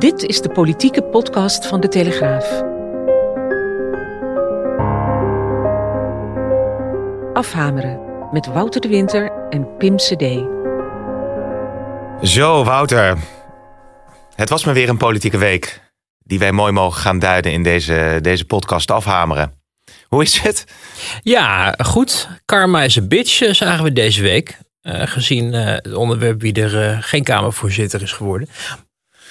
Dit is de politieke podcast van de Telegraaf. Afhameren met Wouter de Winter en Pim CD. Zo, Wouter. Het was me weer een politieke week. Die wij mooi mogen gaan duiden in deze, deze podcast afhameren. Hoe is het? Ja, goed. Karma is een bitch, eh, zagen we deze week. Uh, gezien uh, het onderwerp wie er uh, geen Kamervoorzitter is geworden.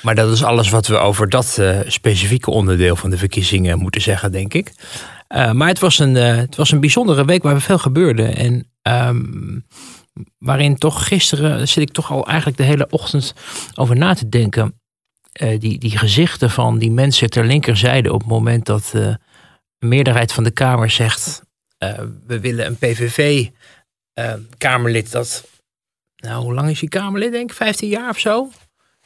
Maar dat is alles wat we over dat specifieke onderdeel van de verkiezingen moeten zeggen, denk ik. maar het was, een, het was een bijzondere week waar veel gebeurde. En um, waarin toch gisteren zit ik toch al eigenlijk de hele ochtend over na te denken. die, die gezichten van die mensen ter linkerzijde op het moment dat de meerderheid van de Kamer zegt: we willen een PVV uh, Kamerlid dat, nou hoe lang is die Kamerlid denk ik, 15 jaar of zo?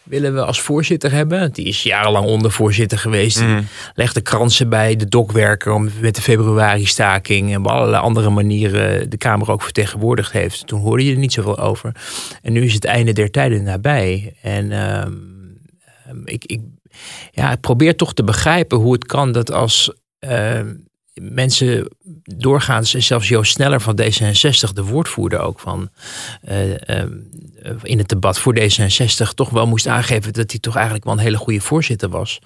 Willen we als voorzitter hebben. Die is jarenlang ondervoorzitter geweest. Die mm. legde kransen bij de dokwerker om met de februari staking en op allerlei andere manieren de Kamer ook vertegenwoordigd heeft. Toen hoorde je er niet zoveel over. En nu is het einde der tijden nabij. En uh, ik, ik, ja, ik probeer toch te begrijpen hoe het kan dat als uh, mensen doorgaans, zelfs Joost Sneller van D66, de woordvoerder ook van uh, uh, in het debat voor D66, toch wel moest aangeven dat hij toch eigenlijk wel een hele goede voorzitter was.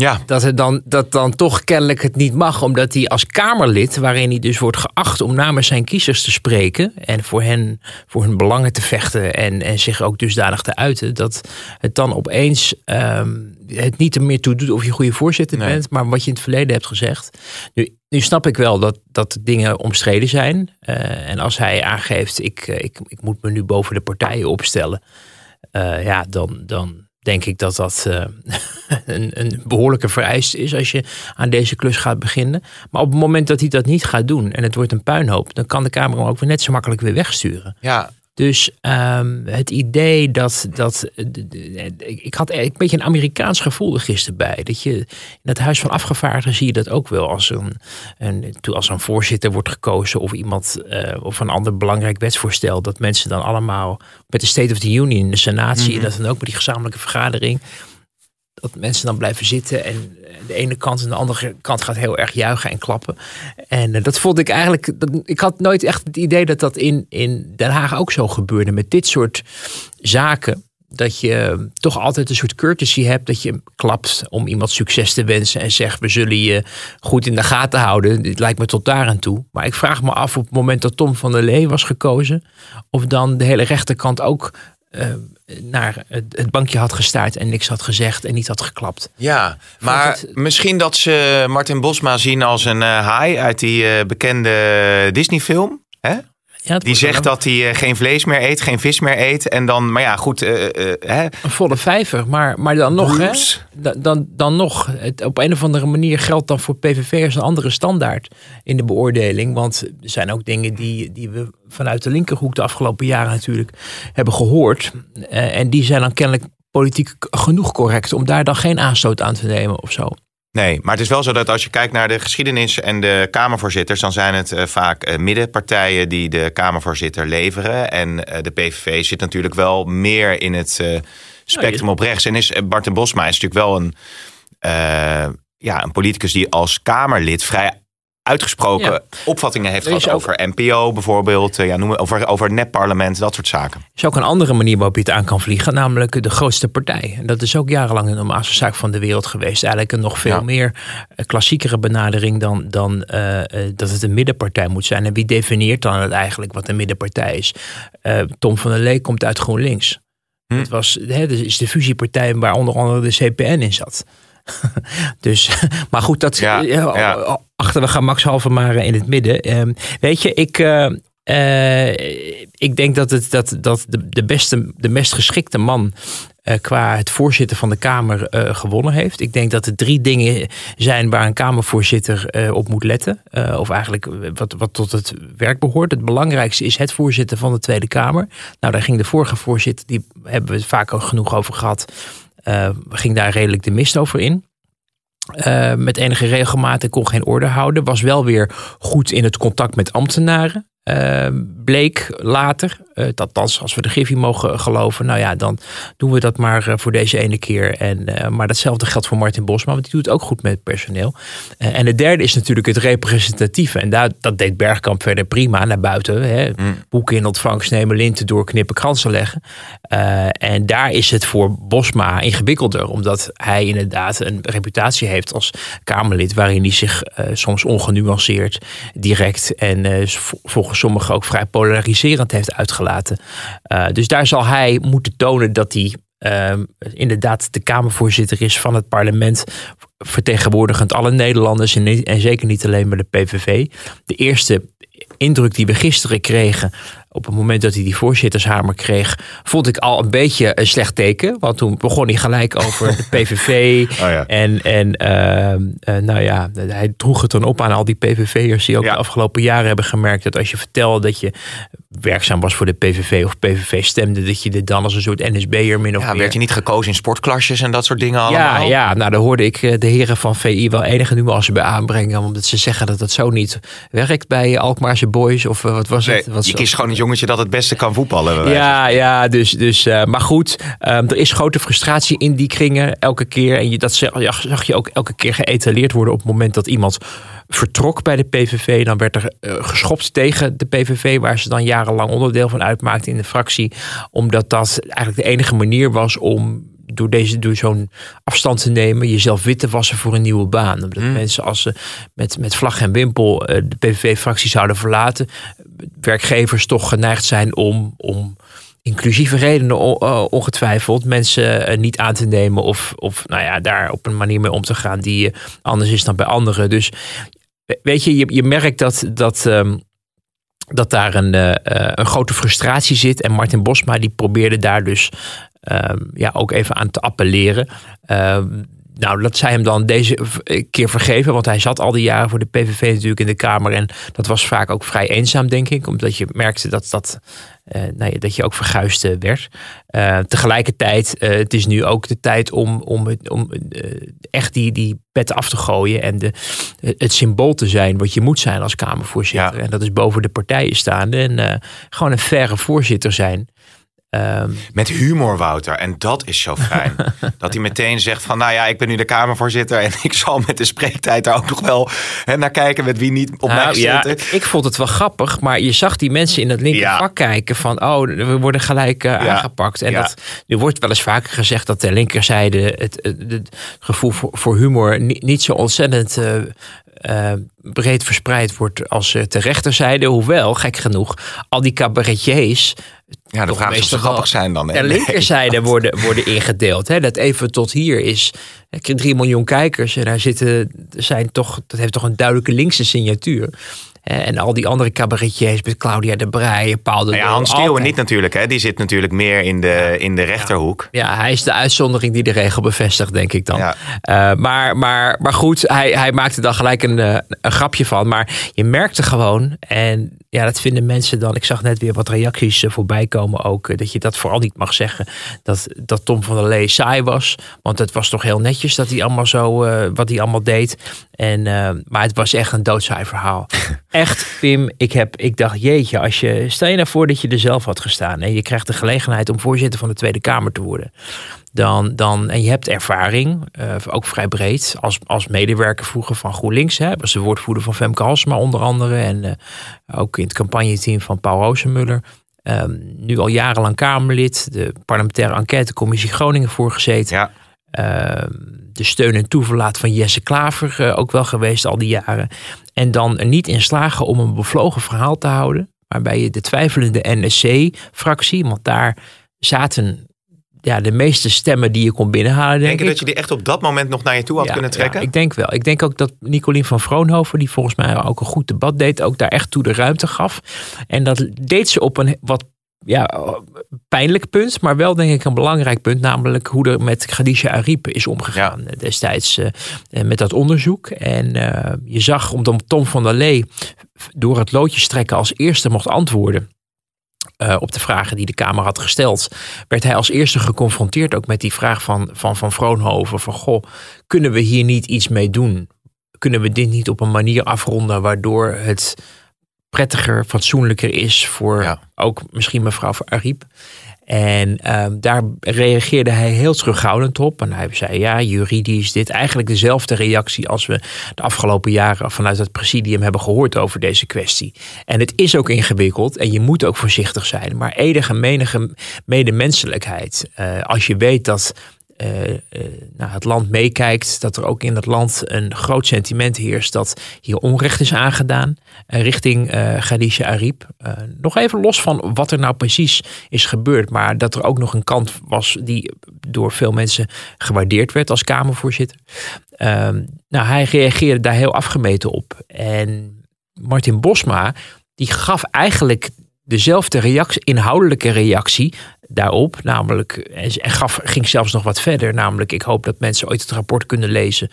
Ja. Dat, het dan, dat dan toch kennelijk het niet mag, omdat hij als Kamerlid, waarin hij dus wordt geacht om namens zijn kiezers te spreken en voor hen, voor hun belangen te vechten en, en zich ook dusdanig te uiten, dat het dan opeens um, het niet er meer toe doet of je goede voorzitter nee. bent, maar wat je in het verleden hebt gezegd. Nu, nu snap ik wel dat, dat dingen omstreden zijn. Uh, en als hij aangeeft, ik, ik, ik moet me nu boven de partijen opstellen, uh, ja, dan. dan denk ik dat dat uh, een, een, behoorlijke vereiste is als je aan deze klus gaat beginnen. Maar op het moment dat hij dat niet gaat doen en het wordt een puinhoop, dan kan de Kamer hem ook weer net zo makkelijk weer wegsturen. Ja. Dus um, het idee dat. dat ik had een beetje een Amerikaans gevoel er gisteren bij. Dat je in het Huis van Afgevaardigden zie je dat ook wel. Als een, een, als een voorzitter wordt gekozen of iemand. Uh, of een ander belangrijk wetsvoorstel. Dat mensen dan allemaal met de State of the Union de Senaat zie je dat dan ook met die gezamenlijke vergadering dat mensen dan blijven zitten en de ene kant en de andere kant gaat heel erg juichen en klappen. En uh, dat vond ik eigenlijk, ik had nooit echt het idee dat dat in, in Den Haag ook zo gebeurde met dit soort zaken. Dat je toch altijd een soort courtesy hebt. Dat je klapt om iemand succes te wensen. En zegt we zullen je goed in de gaten houden. Dit lijkt me tot daar aan toe. Maar ik vraag me af op het moment dat Tom van der Lee was gekozen. Of dan de hele rechterkant ook uh, naar het bankje had gestaard en niks had gezegd en niet had geklapt. Ja, maar het... misschien dat ze Martin Bosma zien als een uh, haai uit die uh, bekende Disney-film. Hè? Ja, die zegt dat hij geen vlees meer eet, geen vis meer eet. En dan, maar ja, goed. Uh, uh, hè? Een volle vijver. Maar, maar dan nog, hè, dan, dan nog. Het, op een of andere manier geldt dan voor PVV'ers een andere standaard in de beoordeling. Want er zijn ook dingen die, die we vanuit de linkerhoek de afgelopen jaren natuurlijk hebben gehoord. Uh, en die zijn dan kennelijk politiek genoeg correct om daar dan geen aanstoot aan te nemen of zo. Nee, maar het is wel zo dat als je kijkt naar de geschiedenis en de Kamervoorzitters, dan zijn het uh, vaak uh, middenpartijen die de Kamervoorzitter leveren. En uh, de PVV zit natuurlijk wel meer in het spectrum op rechts. En is Bart Bosma is natuurlijk wel een, ja, een politicus die als Kamerlid vrij uitgesproken ja. opvattingen heeft gehad over NPO bijvoorbeeld, ja, noem, over, over nepparlement, dat soort zaken. Er is ook een andere manier waarop je het aan kan vliegen, namelijk de grootste partij. En dat is ook jarenlang een normaalste zaak van de wereld geweest. Eigenlijk een nog veel ja. meer klassiekere benadering dan, dan uh, dat het een middenpartij moet zijn. En wie definieert dan het eigenlijk wat een middenpartij is? Uh, Tom van der Lee komt uit GroenLinks. Hm. Het was, hè, dat is de fusiepartij waar onder andere de CPN in zat. dus, maar goed, dat ja, ja. achter we gaan Max Halve maar in het midden. Uh, weet je, ik, uh, Uh, ik denk dat, het, dat, dat de, de, beste, de meest geschikte man uh, qua het voorzitten van de Kamer uh, gewonnen heeft. Ik denk dat er drie dingen zijn waar een Kamervoorzitter op moet letten. of eigenlijk wat, wat tot het werk behoort. Het belangrijkste is het voorzitten van de Tweede Kamer. Nou, daar ging de vorige voorzitter, die hebben we het vaak al genoeg over gehad. Ging daar redelijk de mist over in. Uh, met enige regelmaat kon geen orde houden. Was wel weer goed in het contact met ambtenaren. Uh, bleek later, uh, althans als we de Griffie mogen geloven, nou ja, dan doen we dat maar uh, voor deze ene keer. En, maar datzelfde geldt voor Martin Bosma, want die doet het ook goed met het personeel. en de derde is natuurlijk het representatieve. En daar, dat deed Bergkamp verder prima naar buiten. Hè. Mm. Boeken in ontvangst nemen, linten doorknippen, kransen leggen. en daar is het voor Bosma ingewikkelder, omdat hij inderdaad een reputatie heeft als Kamerlid, waarin hij zich soms ongenuanceerd, direct en volgens sommigen ook vrij polariserend heeft uitgelaten. Uh, dus daar zal hij moeten tonen dat hij uh, inderdaad de Kamervoorzitter is van het parlement. Vertegenwoordigend alle Nederlanders en, en zeker niet alleen maar de PVV. De eerste indruk die we gisteren kregen op het moment dat hij die voorzittershamer kreeg, vond ik al een beetje een slecht teken. Want toen begon hij gelijk over de PVV. oh ja. En, en uh, nou ja, hij droeg het dan op aan al die PVV'ers die ook de afgelopen jaren hebben gemerkt dat als je vertelde dat je werkzaam was voor de PVV of PVV stemde, dat je dit dan als een soort NSB'er min of ja, meer... werd je niet gekozen in sportklasjes en dat soort dingen allemaal? Ja, ja nou daar hoorde ik eh, de heren van VI wel enige nuance bij aanbrengen, omdat ze zeggen dat het zo niet werkt bij Alkmaarse boys of wat was het? Wat je kiest gewoon een jongetje dat het beste kan voetballen. Ja, ja, dus, dus uh, maar goed, um, er is grote frustratie in die kringen elke keer. En je, dat zag je ook elke keer geëtaleerd worden op het moment dat iemand vertrok bij de PVV. Dan werd er uh, geschopt tegen de PVV, waar ze dan jarenlang onderdeel van uitmaakten in de fractie. Omdat dat eigenlijk de enige manier was om door, deze, door zo'n afstand te nemen, jezelf wit te wassen voor een nieuwe baan. Omdat mm. mensen als ze met, met vlag en wimpel uh, de PVV-fractie zouden verlaten, werkgevers toch geneigd zijn om, om inclusieve redenen ongetwijfeld mensen niet aan te nemen of, of nou ja, daar op een manier mee om te gaan die anders is dan bij anderen. Dus weet je, je, je merkt dat, dat, um, dat daar een, uh, een grote frustratie zit. En Martin Bosma die probeerde daar dus ja, ook even aan te appelleren. Um, nou, dat zij hem dan deze keer vergeven. Want hij zat al die jaren voor de PVV natuurlijk in de Kamer. En dat was vaak ook vrij eenzaam, denk ik. Omdat je merkte dat, dat, uh, nou ja, dat je ook verguisd werd. Uh, tegelijkertijd, uh, het is nu ook de tijd om, om, om echt die, die pet af te gooien. En de, het symbool te zijn wat je moet zijn als Kamervoorzitter. Ja. En dat is boven de partijen staande. En gewoon een verre voorzitter zijn. Um, Met humor, Wouter. En dat is zo fijn. dat hij meteen zegt van, nou ja, ik ben nu de Kamervoorzitter... en ik zal met de spreektijd daar ook nog wel hè, naar kijken... met wie niet op nou, mij ja, ik, vond het wel grappig, maar je zag die mensen in het linkervak ja. kijken... van, oh, we worden gelijk uh, ja. aangepakt. En dat, er wordt wel eens vaker gezegd dat de linkerzijde... het, het, het gevoel voor, voor, humor niet, niet zo ontzettend... Uh, uh, breed verspreid wordt als uh, ter rechterzijde. Hoewel, gek genoeg, al die cabaretiers ja, de vraag is of grappig zijn dan. De linkerzijde worden, worden ingedeeld. Hè? Dat even tot hier is 3 miljoen kijkers. En daar zitten, zijn toch, dat heeft toch een duidelijke linkse signatuur. En al die andere cabaretiers met Claudia de Breij, Paul de nou ja, Hans Steeuwen niet natuurlijk. Hè? Die zit natuurlijk meer in de, in de rechterhoek. Ja. hij is de uitzondering die de regel bevestigt, denk ik dan. Ja. Uh, maar, maar, maar goed, hij, hij maakte dan gelijk een, eh, een grapje van. Maar je merkte gewoon, en ja, dat vinden mensen dan. Ik zag net weer wat reacties eh, voorbij komen ook. Dat je dat vooral niet mag zeggen. Dat, dat Tom van der Lee saai was. Want het was toch heel netjes dat hij allemaal zo, uh, wat hij allemaal deed. En, uh, maar het was echt een doodsaai verhaal. echt, Pim. Ik, heb, ik dacht, jeetje, als je, stel je nou voor dat je er zelf had gestaan. En je krijgt de gelegenheid om voorzitter van de Tweede Kamer te worden. Dan, dan, en je hebt ervaring, uh, ook vrij breed, als, als medewerker vroeger van GroenLinks. Hè, was de woordvoerder van Femke Halsma onder andere. En uh, ook in het campagneteam van Paul Rozenmuller. Um, nu al jarenlang Kamerlid, de parlementaire enquêtecommissie Groningen voorgezeten. Ja. Uh, de steun en toeverlaat van Jesse Klaver uh, ook wel geweest al die jaren. En dan er niet in slagen om een bevlogen verhaal te houden. Waarbij je de twijfelende NSC-fractie, want daar zaten ja, de meeste stemmen die je kon binnenhalen. Denk, Denk je ik. dat je die echt op dat moment nog naar je toe had Ja, kunnen trekken? ja, ik denk wel. Ik denk ook dat Nicolien van Vroonhoven, die volgens mij ook een goed debat deed, ook daar echt toe de ruimte gaf. En dat deed ze op een wat ja, pijnlijk punt, maar wel denk ik een belangrijk punt, namelijk hoe er met Khadija Ariep is omgegaan eh, destijds eh, eh, met dat onderzoek. En je zag, omdat Tom van der Lee door het loodje strekken als eerste mocht antwoorden. op de vragen die de Kamer had gesteld, werd hij als eerste geconfronteerd ook met die vraag van Van, van Vroonhoven: van goh, kunnen we hier niet iets mee doen? Kunnen we dit niet op een manier afronden waardoor het prettiger, fatsoenlijker is voor Ja. ook misschien mevrouw Ariep? En ehm, daar reageerde hij heel terughoudend op. En hij zei: Ja, juridisch, dit eigenlijk dezelfde reactie als we de afgelopen jaren vanuit het presidium hebben gehoord over deze kwestie. En het is ook ingewikkeld en je moet ook voorzichtig zijn. Maar enige menige medemenselijkheid. eh, als je weet dat eh, eh, nou, het land meekijkt, dat er ook in het land een groot sentiment heerst dat hier onrecht is aangedaan eh, richting eh Khadija nog even los van wat er nou precies is gebeurd, maar dat er ook nog een kant was die door veel mensen gewaardeerd werd als Kamervoorzitter. Ehm, nou, hij reageerde daar heel afgemeten op. En Martin Bosma, die gaf eigenlijk dezelfde reactie, inhoudelijke reactie daarop. Namelijk, en gaf, ging zelfs nog wat verder. Namelijk, ik hoop dat mensen ooit het rapport kunnen lezen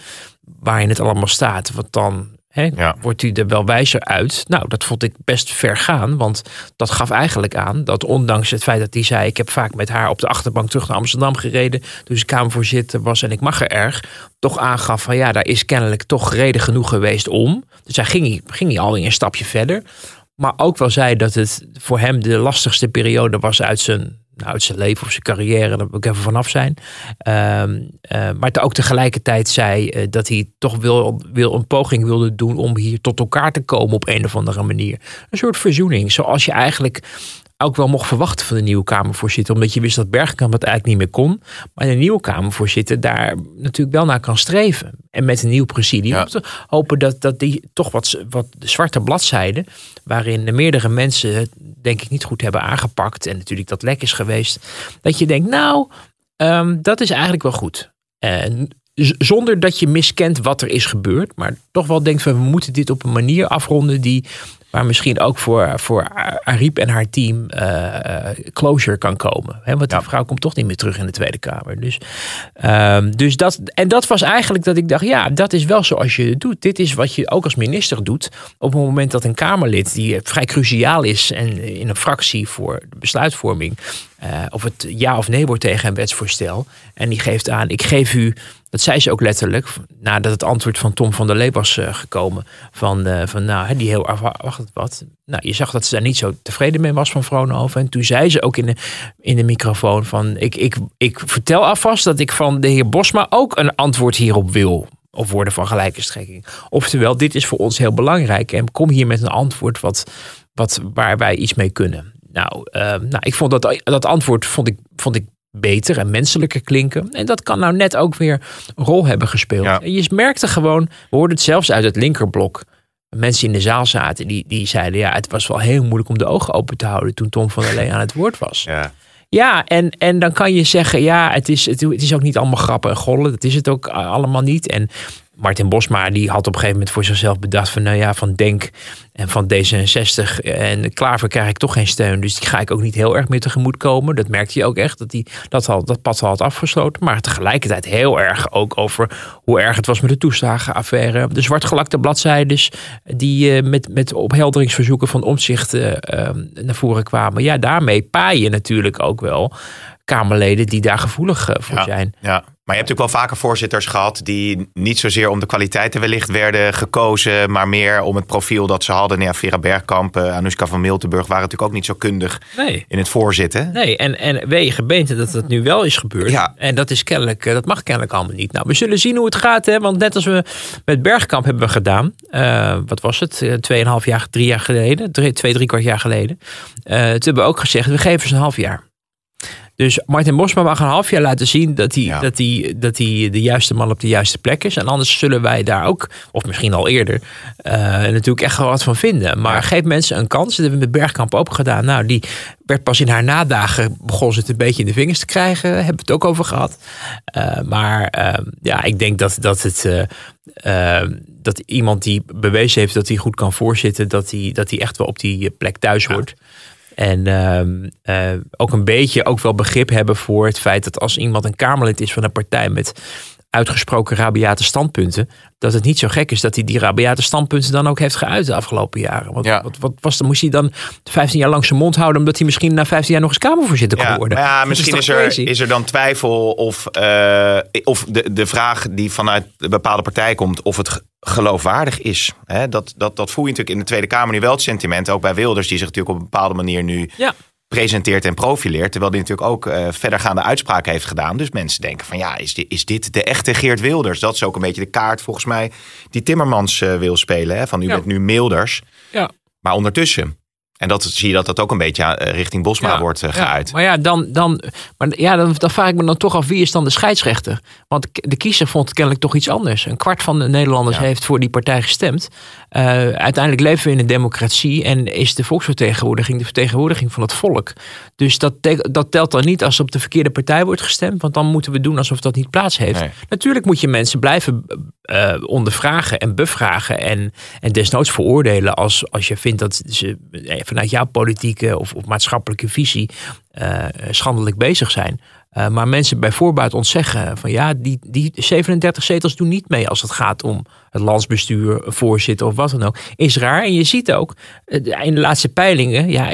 waarin het allemaal staat. Want dan hè, Ja. wordt u er wel wijzer uit. Nou, dat vond ik best ver gaan. Want dat gaf eigenlijk aan dat ondanks het feit dat hij zei... ik heb vaak met haar op de achterbank terug naar Amsterdam gereden... dus ik Kamervoorzitter was en ik mag er erg... toch aangaf van ja, daar is kennelijk toch reden genoeg geweest om. Dus hij ging, ging hij alweer een stapje verder. Maar ook wel zei dat het voor hem de lastigste periode was uit zijn, nou, uit zijn leven of zijn carrière. Daar wil ik even vanaf zijn. Ehm, eh, maar te- ook tegelijkertijd zei eh, dat hij toch wil, wil een poging wilde doen om hier tot elkaar te komen op een of andere manier. Een soort verzoening. Zoals je eigenlijk ook wel mocht verwachten van de nieuwe Kamervoorzitter. Omdat je wist dat Bergkamp het eigenlijk niet meer kon. Maar de nieuwe Kamervoorzitter daar natuurlijk wel naar kan streven. En met een nieuw presidium Ja. te hopen dat, dat die toch wat, wat de zwarte bladzijden... waarin de meerdere mensen het denk ik niet goed hebben aangepakt... en natuurlijk dat lek is geweest... dat je denkt, nou, ehm, dat is eigenlijk wel goed. En zonder dat je miskent wat er is gebeurd... maar toch wel denkt van, we moeten dit op een manier afronden... die waar misschien ook voor, voor Ariep en haar team eh, eh, closure kan komen. Hè, want die vrouw komt toch niet meer terug in de Tweede Kamer. Dus, ehm, dus dat, en dat was eigenlijk dat ik dacht, ja, dat is wel zoals je het doet. Dit is wat je ook als minister doet. Op het moment dat een Kamerlid, die vrij cruciaal is en in een fractie voor de besluitvorming, eh, of het ja of nee wordt tegen een wetsvoorstel. En die geeft aan, ik geef u, dat zei ze ook letterlijk, nadat het antwoord van Tom van der Lee was eh, gekomen. Van, eh, van nou, die heel afwachtend wat. Nou, je zag dat ze daar niet zo tevreden mee was van Vroonhoven. En toen zei ze ook in de, in de microfoon van, ik, ik, ik vertel alvast dat ik van de heer Bosma ook een antwoord hierop wil. Of woorden van gelijke strekking. Oftewel, dit is voor ons heel belangrijk. En kom hier met een antwoord wat, wat, waar wij iets mee kunnen. Nou, eh, nou ik vond dat, dat antwoord vond ik, vond ik beter en menselijker klinken. En dat kan nou net ook weer een rol hebben gespeeld. Ja. Je merkte gewoon, we hoorden het zelfs uit het linkerblok. Mensen in de zaal zaten, die, die zeiden... ja, het was wel heel moeilijk om de ogen open te houden... toen Tom van der Lee aan het woord was. Ja. Ja, en, en dan kan je zeggen, ja, het is, het, het is ook niet allemaal grappen en gollen. Dat is het ook allemaal niet. En Martin Bosma, die had op een gegeven moment voor zichzelf bedacht van, nou ja, van Denk en van D66 en Klaver krijg ik toch geen steun. Dus die ga ik ook niet heel erg meer tegemoet komen. Dat merkte je ook echt, dat hij dat, al, dat pad al had afgesloten. Maar tegelijkertijd heel erg ook over hoe erg het was met de toeslagenaffaire. De zwartgelakte bladzijdes die eh, met, met ophelderingsverzoeken van omzicht eh, eh, naar voren kwamen. Ja, daarmee paai je natuurlijk ook wel Kamerleden die daar gevoelig eh, voor Ja, zijn. ja. Maar je hebt natuurlijk wel vaker voorzitters gehad die niet zozeer om de kwaliteiten wellicht werden gekozen, maar meer om het profiel dat ze hadden. Nou Ja, Vera Bergkamp, eh, Anoushka van Miltenburg waren natuurlijk ook niet zo kundig Nee. in het voorzitten. Nee, en, en weet je gebeente dat dat nu wel is gebeurd. Ja. En dat is kennelijk, eh, dat mag kennelijk allemaal niet. Nou, we zullen zien hoe het gaat. Hè? Want net als we met Bergkamp hebben gedaan. wat was het? Tweeënhalf jaar, drie jaar geleden. Twee, drie kwart jaar geleden. eh, toen hebben we ook gezegd, we geven ze een half jaar. Dus Martin Bosma mag een half jaar laten zien dat hij, Ja. dat, hij, dat hij de juiste man op de juiste plek is. En anders zullen wij daar ook, of misschien al eerder, eh, natuurlijk echt wel wat van vinden. Maar Ja. geef mensen een kans. Dat hebben we met Bergkamp ook gedaan. Nou, die werd pas in haar nadagen, begon ze het een beetje in de vingers te krijgen. Hebben we het ook over gehad. Eh, maar eh, ja, ik denk dat, dat het... eh, eh, dat iemand die bewezen heeft dat hij goed kan voorzitten, dat hij, dat hij echt wel op die plek thuis hoort. En ehm, eh, ook een beetje ook wel begrip hebben voor het feit dat als iemand een Kamerlid is van een partij met uitgesproken rabiate standpunten, dat het niet zo gek is dat hij die rabiate standpunten dan ook heeft geuit de afgelopen jaren. Want Ja. wat, wat was dan, moest hij dan 15 jaar lang zijn mond houden omdat hij misschien na 15 jaar nog eens Kamervoorzitter kon Ja, worden? ja, Dat misschien is, er, crazy? is er dan twijfel of, eh, of de, de vraag die vanuit een bepaalde partij komt, of het ge- geloofwaardig is. Hè, dat, dat, dat voel je natuurlijk in de Tweede Kamer nu wel het sentiment, ook bij Wilders, die zich natuurlijk op een bepaalde manier nu Ja. Presenteert en profileert. Terwijl die natuurlijk ook eh, verdergaande uitspraken heeft gedaan. Dus mensen denken van ja, is dit, is dit de echte Geert Wilders? Dat is ook een beetje de kaart volgens mij die Timmermans eh, wil spelen. Hè? Van u Ja. bent nu Milders. Ja. Maar ondertussen. En dat zie je dat dat ook een beetje eh, richting Bosma Ja, wordt eh, ja. geuit. Maar ja, dan, dan, maar ja dan, dan vraag ik me dan toch af wie is dan de scheidsrechter? Want de kiezer vond kennelijk toch iets anders. Een kwart van de Nederlanders Ja. heeft voor die partij gestemd. Eh, uiteindelijk leven we in een democratie en is de volksvertegenwoordiging de vertegenwoordiging van het volk. Dus dat, dat telt dan niet als op de verkeerde partij wordt gestemd, want dan moeten we doen alsof dat niet plaats heeft. Nee. Natuurlijk moet je mensen blijven eh, ondervragen en bevragen en, en desnoods veroordelen als, als je vindt dat ze eh, vanuit jouw politieke of, of maatschappelijke visie eh, schandelijk bezig zijn. Maar mensen bij voorbaat ontzeggen van ja, die, die 37 zetels doen niet mee als het gaat om het landsbestuur, voorzitter of wat dan ook. Is raar. En je ziet ook in de laatste peilingen, ja,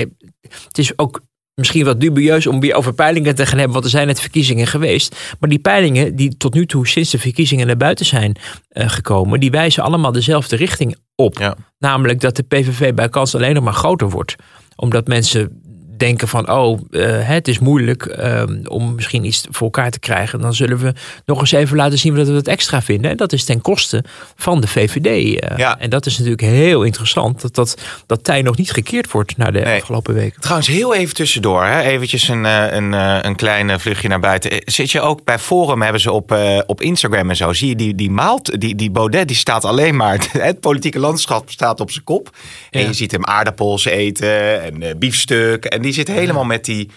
het is ook misschien wat dubieus om weer over peilingen te gaan hebben, want er zijn net verkiezingen geweest. Maar die peilingen die tot nu toe sinds de verkiezingen naar buiten zijn eh, gekomen, die wijzen allemaal dezelfde richting op. Ja. Namelijk dat de PVV bij kans alleen nog maar groter wordt. Omdat mensen denken van, oh, eh, het is moeilijk ehm, om misschien iets voor elkaar te krijgen. Dan zullen we nog eens even laten zien dat we dat extra vinden. En dat is ten koste van de VVD. eh. Ja. En dat is natuurlijk heel interessant, dat dat, dat tij nog niet gekeerd wordt na de Nee. afgelopen weken. Trouwens, heel even tussendoor, hè? eventjes een, eh, een, een klein vluchtje naar buiten. Zit je ook bij Forum, hebben ze op, op Instagram en zo, zie je die, die maalt, die, die Baudet, die staat alleen maar, het politieke landschap staat op zijn kop. En je ziet hem aardappels eten en biefstuk. En die zit helemaal met die,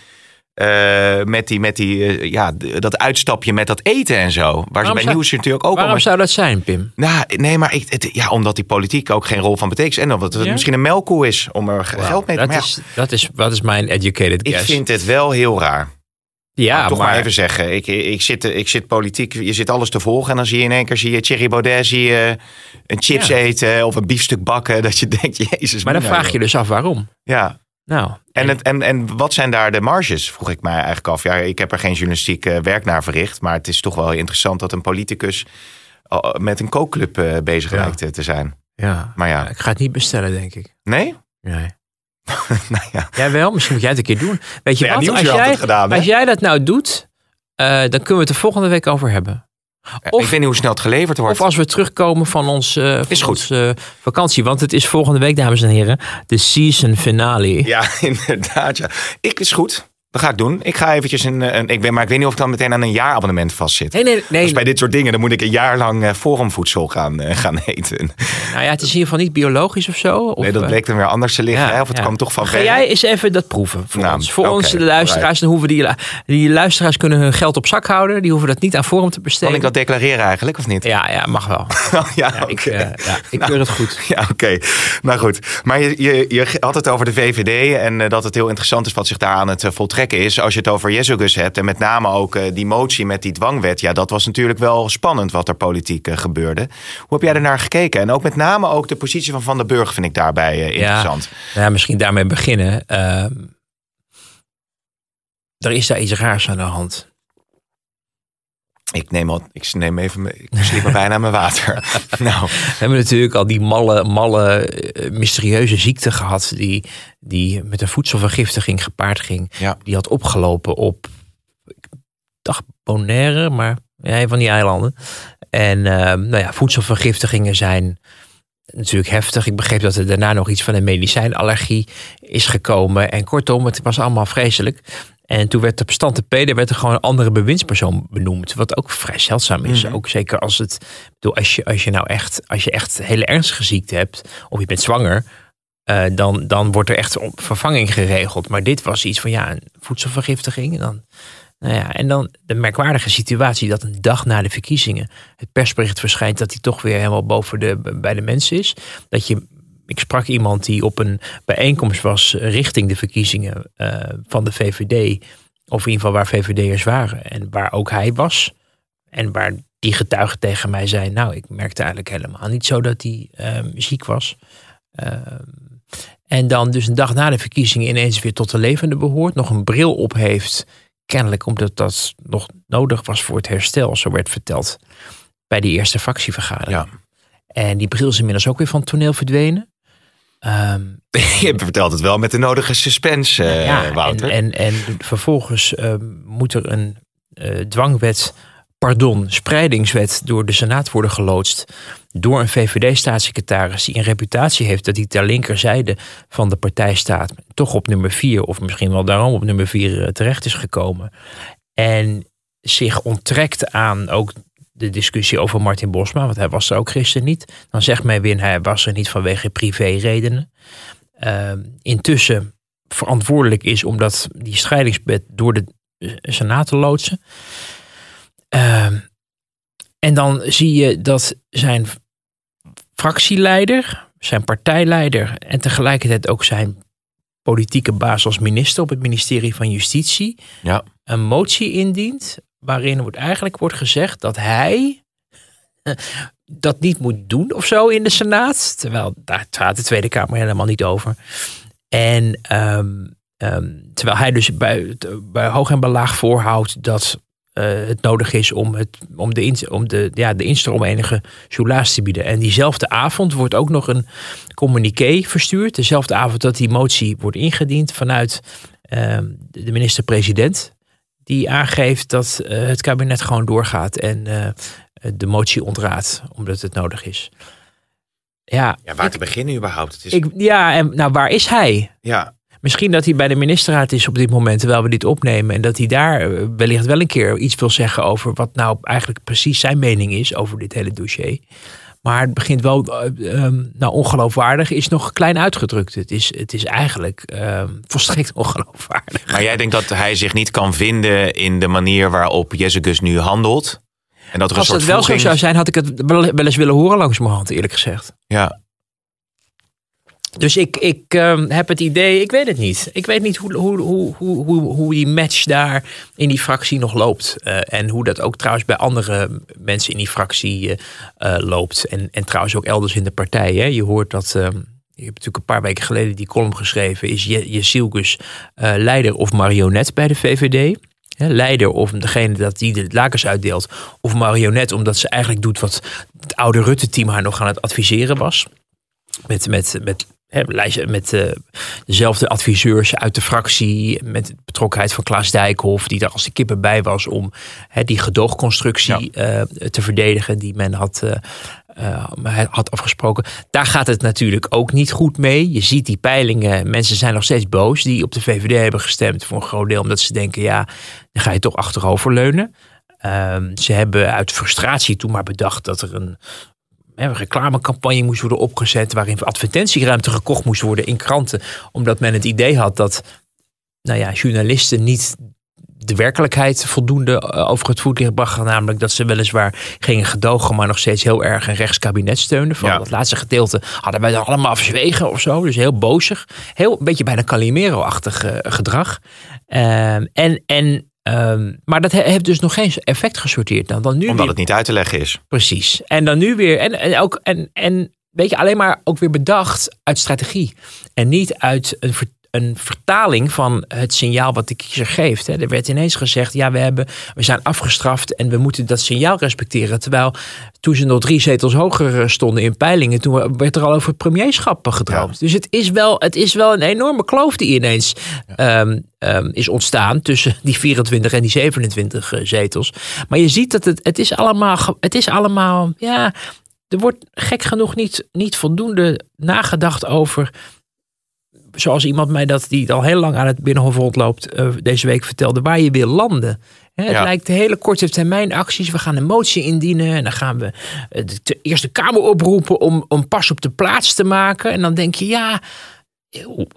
eh, met die, met die eh, ja, dat uitstapje met dat eten en zo. Waar ze Waarom bij zou- nieuws natuurlijk ook Waarom al... zou dat zijn, Pim? Nou, nee, maar ik, het, ja, omdat die politiek ook geen rol van betekent. En omdat het Ja? misschien een melkkoe is om er ge- geld mee te maar ja, is, dat, is, dat is mijn educated Ik guess. vind het wel heel raar. ja, Ja, toch maar, even zeggen. Ik, ik, zit, ik zit politiek, je zit alles te volgen. En dan zie je in één keer zie je Thierry Baudet, zie je een chips Ja. eten of een biefstuk bakken. Dat je denkt, jezus. Maar dan vraag je dus af waarom. Ja. Nou, En, het, en, en wat zijn daar de marges, vroeg ik mij eigenlijk af. Ja, ik heb er geen journalistiek eh, werk naar verricht. Maar het is toch wel interessant dat een politicus eh, met een kookclub eh, bezig Ja. lijkt te zijn. ja. Maar ja, ik ga het niet bestellen, denk ik. nee? Nee. nou ja. Jij wel? Misschien moet jij het een keer doen. Weet je Ja, wat? Als jij, gedaan, als jij dat nou doet, dan kunnen we het er volgende week over hebben. Of- ik weet niet hoe snel het geleverd wordt. Of als we terugkomen van ons, eh, van Is goed. ons eh, vakantie. Want het is volgende week, dames en heren, de season finale. Ja, inderdaad. Ja. Ik is goed. Dat ga ik doen. Ik ga eventjes een, een ik ben, maar ik weet niet of ik dan meteen aan een jaarabonnement vastzit. Nee, nee, nee. Dus bij dit soort dingen, dan moet ik een jaar lang eh, forumvoedsel gaan, eh, gaan eten. Nou ja, het is in ieder geval niet biologisch of zo. Of, nee, dat eh, bleek dan weer anders te liggen. ja, hè? Of het ja. kwam toch van Ga jij eens even dat proeven voor Nou, ons? Voor ons, de luisteraars. Dan hoeven die, die luisteraars kunnen hun geld op zak houden. Die hoeven dat niet aan Forum te Kan besteden. ik dat declareren eigenlijk, of niet? Ja, ja, mag wel. Oh, ja, Ja, ik, eh, ik keur het goed. Ja, oké. Nou goed. Maar je, je, je had het over de VVD en eh, dat het heel interessant is wat zich daar aan het eh, is. Als je het over Jezus hebt en met name ook eh, die motie met die dwangwet. Ja, dat was natuurlijk wel spannend wat er politiek eh, gebeurde. Hoe heb jij er naar gekeken? En ook met name ook de positie van Van den Burg vind ik daarbij eh, interessant. Ja, misschien daarmee beginnen. Ehm, er is daar iets raars aan de hand. Ik, neem al, ik neem even, ik sliep me bijna mijn water. nou, We hebben natuurlijk al die malle, malle eh, mysterieuze ziekte gehad. Die, die met een voedselvergiftiging gepaard ging. ja. Die had opgelopen op, ik dacht Bonaire, maar ja, van die eilanden. En ehm, nou ja, voedselvergiftigingen zijn natuurlijk heftig. Ik begreep dat er daarna nog iets van een medicijnallergie is gekomen. En kortom, het was allemaal vreselijk. En toen werd de P, er werd er gewoon een andere bewindspersoon benoemd. Wat ook vrij zeldzaam is. Mhm. Ook zeker als het. bedoel, Als je, als je nou echt, als je echt hele ernstige ziekte hebt, of je bent zwanger, eh, dan, dan wordt er echt op vervanging geregeld. Maar dit was iets van ja, een voedselvergiftiging. En dan, nou ja, en dan de merkwaardige situatie dat een dag na de verkiezingen het persbericht verschijnt dat hij toch weer helemaal boven de, bij de mensen is. Dat je, ik sprak iemand die op een bijeenkomst was richting de verkiezingen eh, van de VVD. Of in ieder geval waar VVD'ers waren. En waar ook hij was. En waar die getuige tegen mij zei, nou, ik merkte eigenlijk helemaal niet zo dat hij ehm, ziek was. Ehm, en dan dus een dag na de verkiezingen ineens weer tot de levende behoort. Nog een bril op heeft. Kennelijk omdat dat nog nodig was voor het herstel. Zo werd verteld bij die eerste fractievergadering. Ja. En die bril is inmiddels ook weer van het toneel verdwenen. Ehm, Je vertelt het wel met de nodige suspense, eh, ja, Wouter. En, en, en vervolgens ehm, moet er een eh, dwangwet, pardon, spreidingswet door de Senaat worden geloodst. Door een VVD-staatssecretaris die een reputatie heeft dat hij ter linkerzijde van de partij staat. Toch op nummer vier, of misschien wel daarom op nummer vier eh, terecht is gekomen. En zich onttrekt aan ook de discussie over Martin Bosma, want hij was er ook gisteren niet. Dan zegt men weer, hij was er niet vanwege privéredenen. Ehm, intussen verantwoordelijk is omdat die scheidingswet door de Senaat te loodsen. Ehm, en dan zie je dat zijn fractieleider, zijn partijleider en tegelijkertijd ook zijn politieke baas als minister op het ministerie van Justitie Ja. een motie indient waarin wordt eigenlijk wordt gezegd dat hij dat niet moet doen of zo in de Senaat. Terwijl daar gaat de Tweede Kamer helemaal niet over. En ehm, ehm, terwijl hij dus bij, hoog en laag voorhoudt dat eh, het nodig is om, het, om, de, ins- om de, ja, de instroom enige soelaas te bieden. En diezelfde avond wordt ook nog een communiqué verstuurd. Dezelfde avond dat die motie wordt ingediend vanuit ehm, de minister-president. Die aangeeft dat eh, het kabinet gewoon doorgaat en eh, de motie ontraadt, omdat het nodig is. Ja, Ja, waar te beginnen überhaupt? Het is, ik, ja en nou, waar is hij? ja, Misschien dat hij bij de ministerraad is op dit moment, terwijl we dit opnemen. En dat hij daar eh, wellicht wel een keer iets wil zeggen over wat nou eigenlijk precies zijn mening is over dit hele dossier. Maar het begint wel, eh, ehm, nou ongeloofwaardig is nog klein uitgedrukt. Het is, het is eigenlijk ehm, volstrekt ongeloofwaardig. maar jij denkt dat hij zich niet kan vinden in de manier waarop Jezus nu handelt? En dat er Als een soort wel zo zou zijn, had ik het wel eens willen horen langs mijn hand, eerlijk gezegd. Ja, Dus ik, ik ehm, heb het idee, ik weet het niet. Ik weet niet hoe, hoe, hoe, hoe, hoe, die match daar in die fractie nog loopt. Eh, en hoe dat ook trouwens bij andere mensen in die fractie eh, eh, loopt. En, en trouwens ook elders in de partij. Hè. Je hoort dat, ehm, je hebt natuurlijk een paar weken geleden die column geschreven. Is Je- Jezilgus leider of marionet bij de VVD? Leider of degene dat die de lakens uitdeelt. Of marionet omdat ze eigenlijk doet wat het oude Rutte-team haar nog aan het adviseren was met, met, met, lijst- met eh, dezelfde adviseurs uit de fractie. Met de betrokkenheid van Klaas Dijkhoff, die daar als de kippen bij was om hè, die gedoogconstructie eh, te verdedigen die men had, eh, had afgesproken. Daar gaat het natuurlijk ook niet goed mee. Je ziet die peilingen, mensen zijn nog steeds boos die op de VVD hebben gestemd voor een groot deel, omdat ze denken, ja, dan ga je toch achteroverleunen. Ehm, ze hebben uit frustratie toen maar bedacht dat er een een reclamecampagne moest worden opgezet. waarin advertentieruimte gekocht moest worden in kranten. omdat men het idee had dat nou ja, journalisten niet de werkelijkheid voldoende eh, over het voetlicht brachten. Namelijk dat ze weliswaar gingen gedogen, maar nog steeds heel erg een rechtskabinet steunden. Van Ja. dat laatste gedeelte hadden wij dan allemaal verzwegen of zo. Dus heel bozig. Heel een beetje bijna Calimero-achtig eh, gedrag. Ehm, en, en, ehm, maar dat he- heeft dus nog geen effect gesorteerd. Nou, dan nu omdat weer- het niet uit te leggen is. Precies. En dan nu weer. En, en, ook, en, en weet je, alleen maar ook weer bedacht uit strategie. En niet uit een, ver- een vertaling van het signaal wat de kiezer geeft. Hè. Er werd ineens gezegd: ja, we, hebben, we zijn afgestraft en we moeten dat signaal respecteren. Terwijl toen ze nog drie zetels hoger eh, stonden in peilingen, toen werd er al over het premierschap gedroomd. Dus het is, wel, het is wel een enorme kloof die ineens ehm, ehm, is ontstaan tussen die 24 en die 27 eh, zetels. Maar je ziet dat het, het is allemaal, het is allemaal, ja, er wordt gek genoeg niet, niet voldoende nagedacht over zoals iemand mij dat die al heel lang aan het Binnenhof rondloopt, uh, deze week vertelde, waar je wil landen. het lijkt hele korte termijn acties. We gaan een motie indienen en dan gaan we de Eerste Kamer oproepen om, om pas op de plaats te maken. En dan denk je, ja,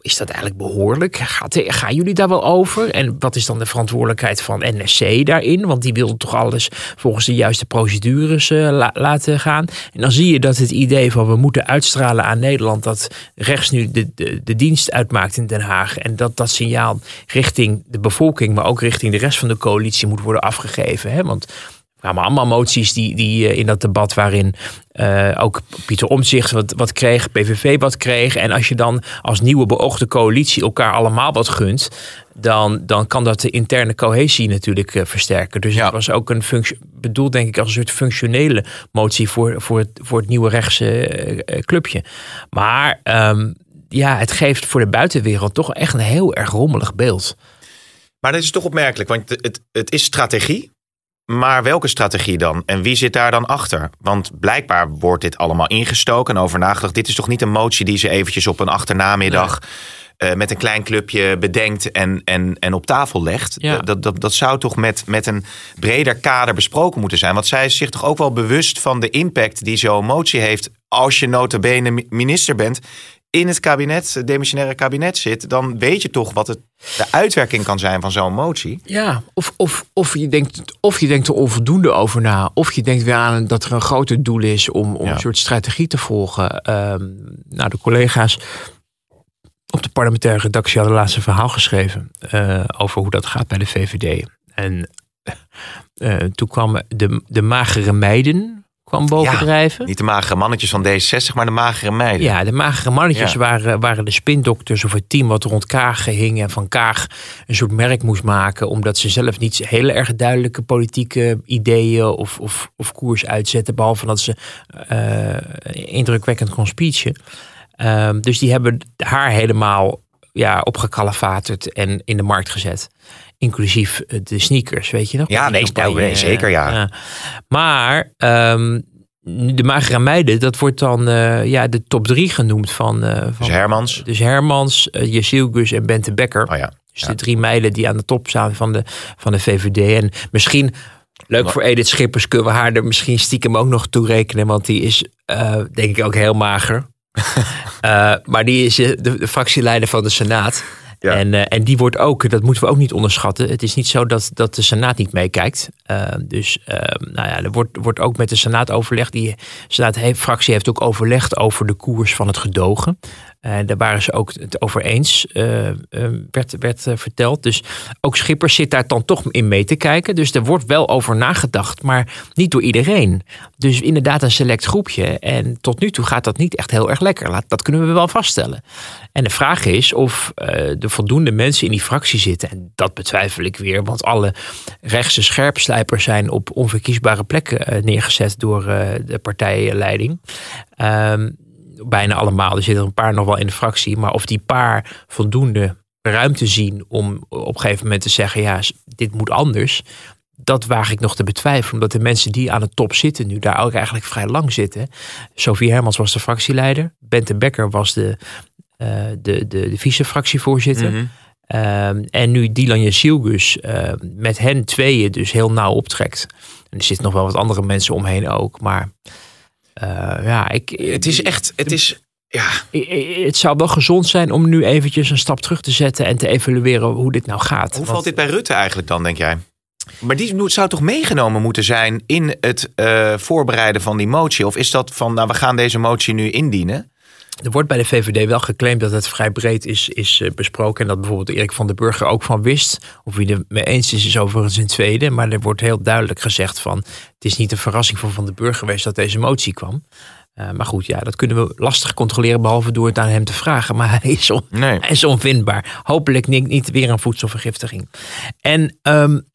is dat eigenlijk behoorlijk? Gaan jullie daar wel over? En wat is dan de verantwoordelijkheid van NSC daarin? Want die wil toch alles volgens de juiste procedures uh, laten gaan. En dan zie je dat het idee van we moeten uitstralen aan Nederland dat rechts nu de, de, de dienst uitmaakt in Den Haag. En dat dat signaal richting de bevolking, maar ook richting de rest van de coalitie moet worden afgegeven. Hè? Want kwamen allemaal moties die, die eh, in dat debat waarin uh, ook Pieter Omtzigt wat, wat kreeg, PVV wat kreeg. En als je dan als nieuwe beoogde coalitie elkaar allemaal wat gunt, dan, dan kan dat de interne cohesie natuurlijk uh, versterken. Dus het was ook een functie, bedoeld denk ik als een soort functionele motie voor, voor, het, voor het nieuwe rechtse uh, clubje. Maar um, ja, het geeft voor de buitenwereld toch echt een heel erg rommelig beeld. Maar dat is toch opmerkelijk, want het, het is strategie. Maar welke strategie dan? En wie zit daar dan achter? Want blijkbaar wordt dit allemaal ingestoken en over nagedacht. Dit is toch niet een motie die ze eventjes op een achternamiddag... Uh, met een klein clubje bedenkt en, en, en op tafel legt. Ja. Dat, dat, dat zou toch met, met een breder kader besproken moeten zijn. Want zij is zich toch ook wel bewust van de impact die zo'n motie heeft. Als je notabene minister bent in het kabinet, het demissionaire kabinet zit, dan weet je toch wat het, de uitwerking kan zijn van zo'n motie. Ja, of, of, of, je denkt, of je denkt er onvoldoende over na, of je denkt weer aan dat er een groter doel is om, om een soort strategie te volgen. Um, nou, de collega's op de parlementaire redactie hadden laatst een verhaal geschreven uh, over hoe dat gaat bij de VVD. En uh, toen kwamen de, de magere meiden kwam bovendrijven. niet de magere mannetjes van D66, maar de magere meiden. Ja, de magere mannetjes waren, waren de spindokters of het team wat rond Kaag hing en van Kaag een soort merk moest maken, omdat ze zelf niet heel erg duidelijke politieke ideeën of, of, of koers uitzetten, behalve dat ze uh, indrukwekkend kon speechen. Uh, dus die hebben haar helemaal ja, opgekalefaterd en in de markt gezet inclusief eh, de sneakers, weet je nog? Ja, nee, nou, nee zeker ja. Maar um, de magere meiden, dat wordt dan uh, ja, de top drie genoemd van... Uh, van dus Hermans. Dus Hermans, uh, Jezielgus en Bente Becker. Oh ja. Dus de drie meiden die aan de top staan van de, van de VVD. En misschien, leuk voor Edith Schippers, kunnen we haar er misschien stiekem ook nog toe rekenen. Want die is denk ik ook heel mager. maar die is de, de fractieleider van de Senaat. En, uh, en die wordt ook, dat moeten we ook niet onderschatten. Het is niet zo dat, dat de Senaat niet meekijkt. Uh, dus uh, nou ja, er wordt, wordt ook met de Senaat overlegd. Die Senaat-fractie heeft ook overlegd over de koers van het gedogen. Uh, daar waren ze ook het over eens, uh, uh, werd, verteld. Dus ook Schippers zit daar dan toch in mee te kijken. Dus er wordt wel over nagedacht, maar niet door iedereen. Dus inderdaad een select groepje. En tot nu toe gaat dat niet echt heel erg lekker. Dat kunnen we wel vaststellen. En de vraag is of er voldoende mensen in die fractie zitten. En dat betwijfel ik weer, want alle rechtse scherpslijpers zijn op onverkiesbare plekken neergezet door de partijleiding. Ehm, bijna allemaal. Er zitten een paar nog wel in de fractie. Maar of die paar voldoende ruimte zien om op een gegeven moment te zeggen: ja, dit moet anders. Dat waag ik nog te betwijfelen, omdat de mensen die aan de top zitten nu daar ook eigenlijk vrij lang zitten. Sophie Hermans was de fractieleider. Bente Becker was de, uh, de, de, de vice-fractievoorzitter. Mhm. Ehm, en nu Dylan Jasilgus uh, met hen tweeën dus heel nauw optrekt. En er zitten nog wel wat andere mensen omheen ook. Maar ja, ik, het is echt, het is, ja. Het zou wel gezond zijn om nu eventjes een stap terug te zetten en te evalueren hoe dit nou gaat. Hoe valt dit bij Rutte eigenlijk dan, denk jij? Maar die zou toch meegenomen moeten zijn in het uh, voorbereiden van die motie? Of is dat van, nou, we gaan deze motie nu indienen? Er wordt bij de VVD wel geclaimd dat het vrij breed is, is eh, besproken. En dat bijvoorbeeld Erik van den Burger ook van wist. Of wie er mee eens is, is overigens een tweede. Maar er wordt heel duidelijk gezegd van... het is niet een verrassing voor Van den Burger geweest dat deze motie kwam. Uh, maar goed, ja, dat kunnen we lastig controleren, behalve door het aan hem te vragen. Maar hij is, on, nee. hij is onvindbaar. Hopelijk niet, niet weer een voedselvergiftiging. En um,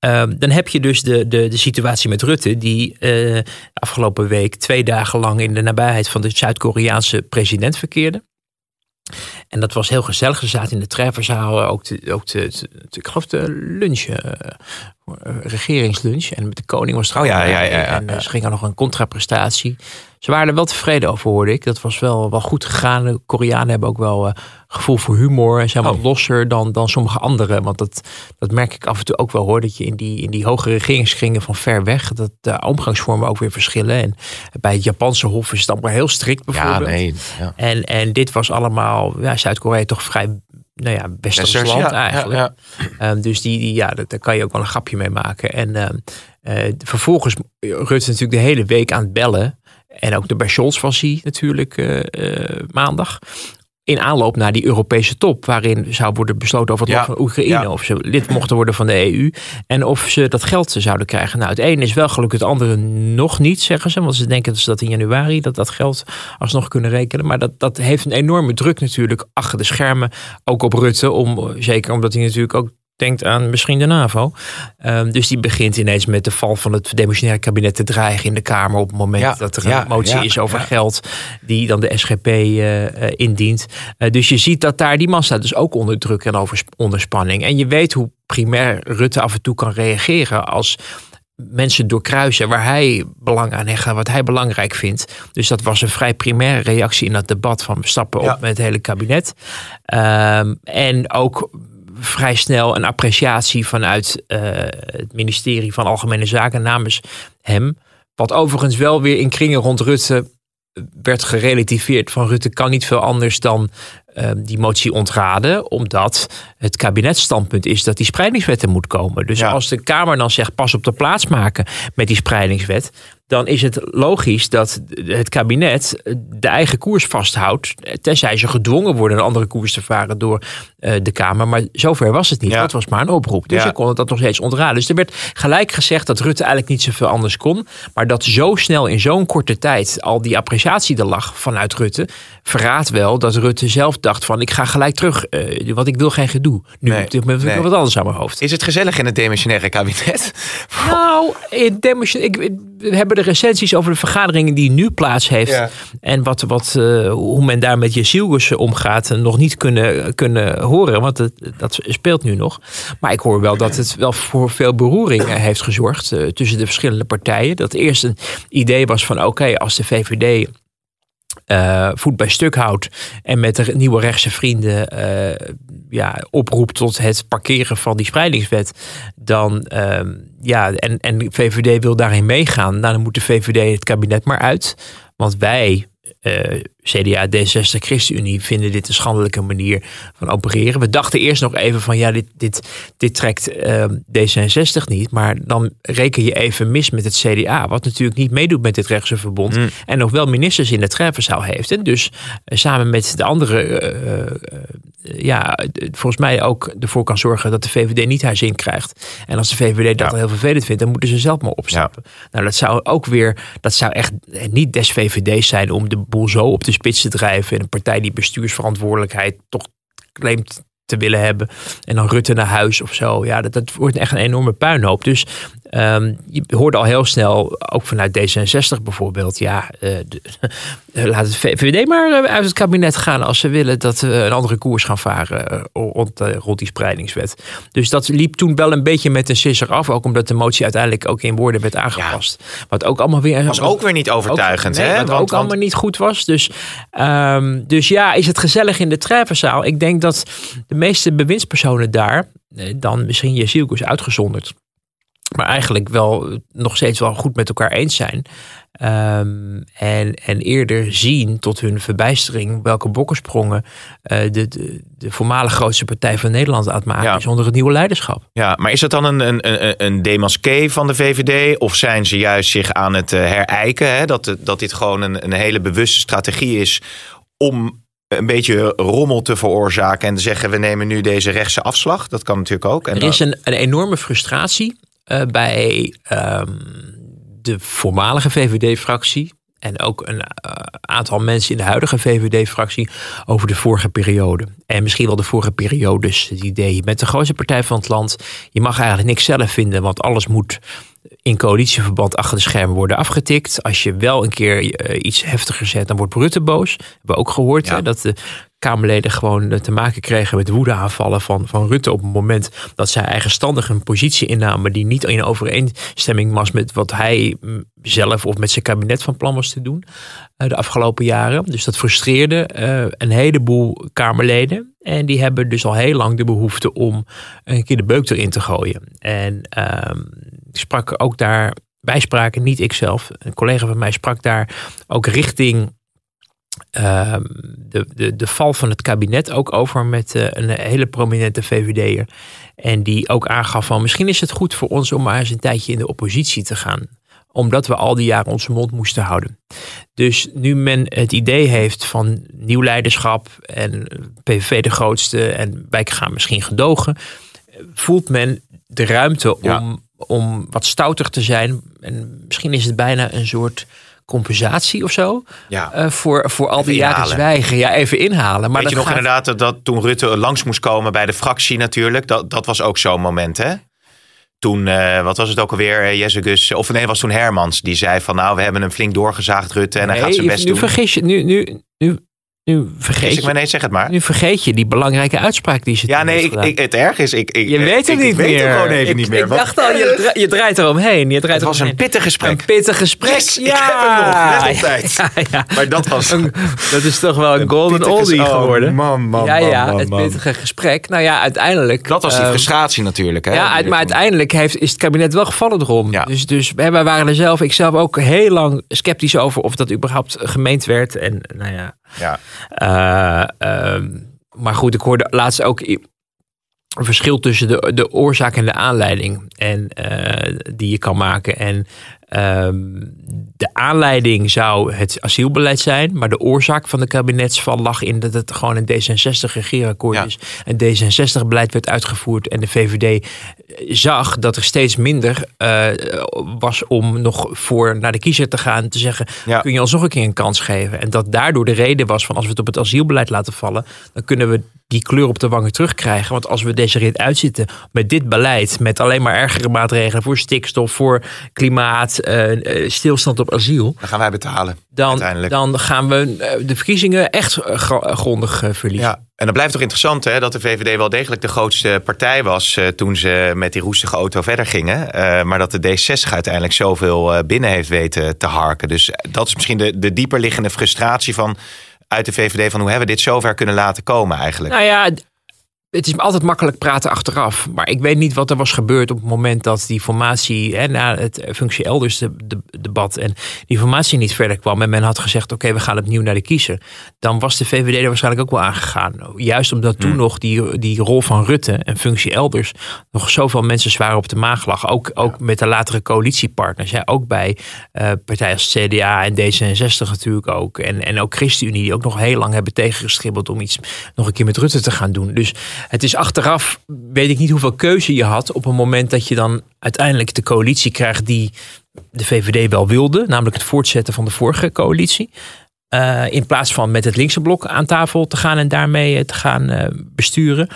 Ehm, dan heb je dus de, de, de situatie met Rutte, die uh, afgelopen week twee dagen lang in de nabijheid van de Zuid-Koreaanse president verkeerde. En dat was heel gezellig. Ze zaten in de trefferzaal, ook, de, ook de, ik geloof lunch, uh, regeringslunch. En met de koning was er oh, ja, ja, ja, ja, En uh, ze gingen nog een contraprestatie. Ze waren er wel tevreden over, hoorde ik. Dat was wel, wel goed gegaan. De Koreanen hebben ook wel uh, gevoel voor humor. En zijn wat oh. losser dan, dan sommige anderen. Want dat, dat merk ik af en toe ook wel hoor. Dat je in die, in die hoge regeringskringen van ver weg. Dat de omgangsvormen ook weer verschillen. En bij het Japanse hof is het allemaal heel strikt bijvoorbeeld. Ja, nee. Ja. En, en dit was allemaal. Ja, Zuid-Korea toch vrij nou ja, westers land ja, eigenlijk. Ja. Um, dus die, die, ja, daar kan je ook wel een grapje mee maken. En um, uh, vervolgens Rutte natuurlijk de hele week aan het bellen. En ook de bij Scholz was hij natuurlijk uh, uh, maandag in aanloop naar die Europese top, waarin zou worden besloten over het ja, lot van Oekraïne, of ze lid mochten worden van de EU en of ze dat geld zouden krijgen. Nou, het ene is wel gelukkig, het andere nog niet, zeggen ze, want ze denken dat ze dat in januari dat dat geld alsnog kunnen rekenen. Maar dat, dat heeft een enorme druk natuurlijk achter de schermen, ook op Rutte, om, zeker omdat hij natuurlijk ook denkt aan misschien de NAVO. Um, dus die begint ineens met de val van het demissionaire kabinet te dreigen in de Kamer op het moment dat er een motie is over geld die dan de SGP uh, uh, indient. Uh, dus je ziet dat daar die man staat dus ook onder druk en over, onder spanning. En je weet hoe primair Rutte af en toe kan reageren als mensen doorkruisen waar hij belang aan hecht, wat hij belangrijk vindt. Dus dat was een vrij primaire reactie in dat debat van we stappen op met het hele kabinet. Um, en ook vrij snel een appreciatie vanuit uh, het ministerie van Algemene Zaken namens hem. Wat overigens wel weer in kringen rond Rutte werd gerelativeerd. Van Rutte kan niet veel anders dan uh, die motie ontraden. Omdat het kabinetsstandpunt is dat die spreidingswet er moet komen. Dus ja. als de Kamer dan zegt pas op de plaats maken met die spreidingswet dan is het logisch dat het kabinet de eigen koers vasthoudt. Tenzij ze gedwongen worden een andere koers te varen door uh, de Kamer. Maar zover was het niet. Ja. Dat was maar een oproep. Dus ja. ze konden dat nog steeds ontraden. Dus er werd gelijk gezegd dat Rutte eigenlijk niet zoveel anders kon. Maar dat zo snel in zo'n korte tijd al die appreciatie er lag vanuit Rutte. Verraadt wel dat Rutte zelf dacht van ik ga gelijk terug. Uh, want ik wil geen gedoe. Nu nee. op dit moment ik wat anders aan mijn hoofd. Is het gezellig in het demissionaire kabinet? Nou, in demissionaire... Ik, we hebben de recensies over de vergaderingen die nu plaats heeft. Ja. En wat, wat, uh, hoe men daar met Jezielgus omgaat, nog niet kunnen, kunnen horen. Want het, dat speelt nu nog. Maar ik hoor wel dat het wel voor veel beroering heeft gezorgd uh, tussen de verschillende partijen. Dat eerst een idee was van oké, okay, als de VVD uh, voet bij stuk houdt en met de nieuwe rechtse vrienden uh, ja, oproept tot het parkeren van die spreidingswet, dan uh, ja, en, en de VVD wil daarin meegaan, nou, dan moet de VVD het kabinet maar uit. Want wij, uh, CDA, D66, ChristenUnie vinden dit een schandelijke manier van opereren. We dachten eerst nog even van ja, dit, dit, dit trekt uh, D66 niet. Maar dan reken je even mis met het CDA, wat natuurlijk niet meedoet met dit rechtse verbond. Mm. En nog wel ministers in de treffenzaal heeft. En dus uh, samen met de andere, uh, ja, volgens mij ook ervoor kan zorgen dat de VVD niet haar zin krijgt. En als de VVD dat ja. heel vervelend vindt, dan moeten ze zelf maar opstappen. Ja. Nou, dat zou ook weer, dat zou echt niet des VVD's zijn om de boel zo op te spits te drijven. En een partij die bestuursverantwoordelijkheid toch claimt te willen hebben. En dan Rutte naar huis of zo. Ja, dat, dat wordt echt een enorme puinhoop. Dus um, je hoorde al heel snel, ook vanuit D66 bijvoorbeeld, ja, uh, de, laat het VVD maar uit het kabinet gaan als ze willen dat we een andere koers gaan varen uh, rond, rond die spreidingswet. Dus dat liep toen wel een beetje met een sisser af, ook omdat de motie uiteindelijk ook in woorden werd aangepast. Ja. Wat ook allemaal weer. Was ook weer niet overtuigend, ook, nee, hè? Wat want, ook want... allemaal niet goed was. Dus, um, dus ja, is het gezellig in de treffenzaal? Ik denk dat de meeste bewindspersonen daar, dan misschien Jezielkus uitgezonderd, maar eigenlijk wel nog steeds wel goed met elkaar eens zijn. Um, en, en eerder zien tot hun verbijstering welke bokkensprongen uh, de, de, de voormalig grootste partij van Nederland aan het maken ja. is onder het nieuwe leiderschap. Ja, maar is dat dan een, een, een demasqué van de VVD? Of zijn ze juist zich aan het uh, herijken? Hè? Dat, dat dit gewoon een, een hele bewuste strategie is om een beetje rommel te veroorzaken en te zeggen we nemen nu deze rechtse afslag. Dat kan natuurlijk ook. En er is een, een enorme frustratie uh, bij um, de voormalige VVD-fractie. En ook een uh, aantal mensen in de huidige VVD-fractie over de vorige periode. En misschien wel de vorige periodes. Het idee, je bent de grootste partij van het land. Je mag eigenlijk niks zelf vinden, want alles moet in coalitieverband achter de schermen worden afgetikt. Als je wel een keer uh, iets heftiger zet, dan wordt Rutte boos. We hebben ook gehoord ja. hè, dat de Kamerleden gewoon te maken kregen met woedeaanvallen van, van Rutte op het moment dat zij eigenstandig een positie innamen die niet in overeenstemming was met wat hij mm, zelf of met zijn kabinet van plan was te doen uh, de afgelopen jaren. Dus dat frustreerde uh, een heleboel Kamerleden. En die hebben dus al heel lang de behoefte om een keer de beuk erin te gooien. En uh, sprak ook daar, wij spraken, niet ikzelf, een collega van mij sprak daar ook richting Ehm, de, de, de val van het kabinet ook over met uh, een hele prominente VVD'er. En die ook aangaf van misschien is het goed voor ons om maar eens een tijdje in de oppositie te gaan. Omdat we al die jaren onze mond moesten houden. Dus nu men het idee heeft van nieuw leiderschap en PVV de grootste en wij gaan misschien gedogen. Voelt men de ruimte om, om wat stouter te zijn. En misschien is het bijna een soort compensatie of zo. Ja. Uh, voor, voor al die jaren zwijgen. Ja, even inhalen. Maar Weet je nog inderdaad dat toen Rutte langs moest komen bij de fractie natuurlijk. Dat, dat was ook zo'n moment hè? Toen, uh, wat was het ook alweer, Jesse Gus, of nee, was toen Hermans. Die zei van nou, we hebben hem flink doorgezaagd Rutte en hij gaat zijn best nu doen. Vergis je, nu, nu, nu nu vergeet ik, maar nee, zeg het maar. Nu vergeet je die belangrijke uitspraak die ze Ja, nee, ik, ik, het erg is, ik, ik, je weet het ik, niet ik weet meer. het gewoon even ik, niet meer. Ik dacht al, je, je draait eromheen. Je draait het was een pittig gesprek. Een pittig gesprek. Yes, ja. ik heb hem nog, net op tijd. Ja, ja. Maar dat was... Een, dat is toch wel een, een golden oldie oh, geworden. Man, man, ja, ja, man, het pittige gesprek. Nou ja, uiteindelijk... Dat was die uh, frustratie natuurlijk. Hè, ja, maar uiteindelijk heeft, is het kabinet wel gevallen erom. Dus, dus wij waren er zelf, ik zelf ook heel lang sceptisch over of dat überhaupt gemeend werd. En nou ja... Ja. Uh, uh, maar goed, ik hoorde laatst ook een verschil tussen de, de oorzaak en de aanleiding. En uh, die je kan maken. En um, de aanleiding zou het asielbeleid zijn. Maar de oorzaak van de kabinetsval lag in dat het gewoon een D66 regeerakkoord ja. is. Een D66 beleid werd uitgevoerd. En de VVD zag dat er steeds minder uh, was om nog voor naar de kiezer te gaan. Te zeggen, ja. kun je ons nog een keer een kans geven? En dat daardoor de reden was van als we het op het asielbeleid laten vallen. Dan kunnen we die kleur op de wangen terugkrijgen. Want als we deze rit uitzitten met dit beleid, met alleen maar ergere maatregelen voor stikstof, voor klimaat, uh, stilstand op asiel. Dan gaan wij betalen. Dan, dan gaan we de verkiezingen echt grondig verliezen. Ja. En dan blijft toch interessant hè, dat de VVD wel degelijk de grootste partij was uh, toen ze met die roestige auto verder gingen. Uh, maar dat de D60 uiteindelijk zoveel binnen heeft weten te harken. Dus dat is misschien de, de dieper liggende frustratie van uit de VVD van hoe hebben we dit zover kunnen laten komen eigenlijk? Nou ja, het is altijd makkelijk praten achteraf. Maar ik weet niet wat er was gebeurd op het moment dat die formatie, hè, na het functie elders de, de, debat en die formatie niet verder kwam. En men had gezegd, oké, okay, we gaan opnieuw naar de kiezer. Dan was de VVD er waarschijnlijk ook wel aangegaan. Juist omdat toen hmm. nog die, die rol van Rutte en functie elders nog zoveel mensen zwaar op de maag lag. Ook, ook ja. met de latere coalitiepartners. Ja, ook bij uh, partijen als CDA en D66 natuurlijk ook. En, en ook ChristenUnie die ook nog heel lang hebben tegengestribbeld om iets nog een keer met Rutte te gaan doen. Dus het is achteraf, weet ik niet hoeveel keuze je had op een moment dat je dan uiteindelijk de coalitie krijgt die de VVD wel wilde, namelijk het voortzetten van de vorige coalitie. Uh, in plaats van met het linkse blok aan tafel te gaan en daarmee te gaan uh, besturen.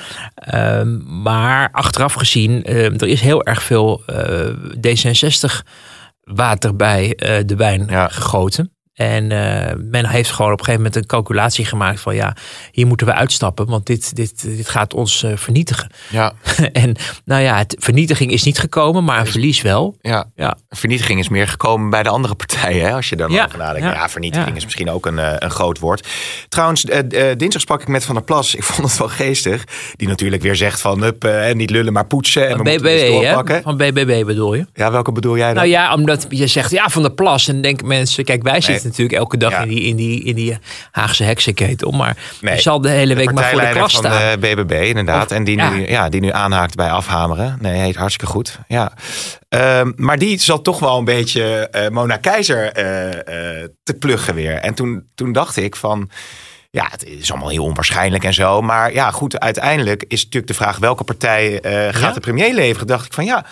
Uh, maar achteraf gezien, er is heel erg veel eh, D66 water bij de wijn ja. gegoten. En uh, men heeft gewoon op een gegeven moment een calculatie gemaakt van ja, hier moeten we uitstappen, want dit, dit, dit gaat ons uh, vernietigen. Ja. en nou ja, het, vernietiging is niet gekomen, maar een verlies wel. Ja. ja. Vernietiging is meer gekomen bij de andere partijen, hè, als je daar ja. over nadenkt. Ja, ja vernietiging is misschien ook een, uh, een groot woord. Trouwens, dinsdag sprak ik met Van der Plas. Ik vond het wel geestig. Die natuurlijk weer zegt van hup, niet lullen, maar poetsen. En van we BBB, moeten doorpakken. Hè? Van BBB bedoel je? Ja, welke bedoel jij dan? Nou ja, omdat je zegt ja, Van der Plas. En denken mensen, kijk, wij zitten natuurlijk elke dag Ja. in, die, in, die, in die Haagse heksenketel. Maar Nee. je zal de hele week maar voor de klas van staan. de BBB, inderdaad. Of- en die, ja. nu, ja, die nu aanhaakt bij afhameren. Nee, heet hartstikke goed. Ja. Ehm, maar die zat toch wel een beetje eh, Mona Keizer eh, eh, te pluggen weer. En toen, toen dacht ik van... Ja, het is allemaal heel onwaarschijnlijk en zo. Maar ja, goed, uiteindelijk is natuurlijk de vraag... welke partij eh, gaat Ja? de premier leveren? Dacht ik van ja,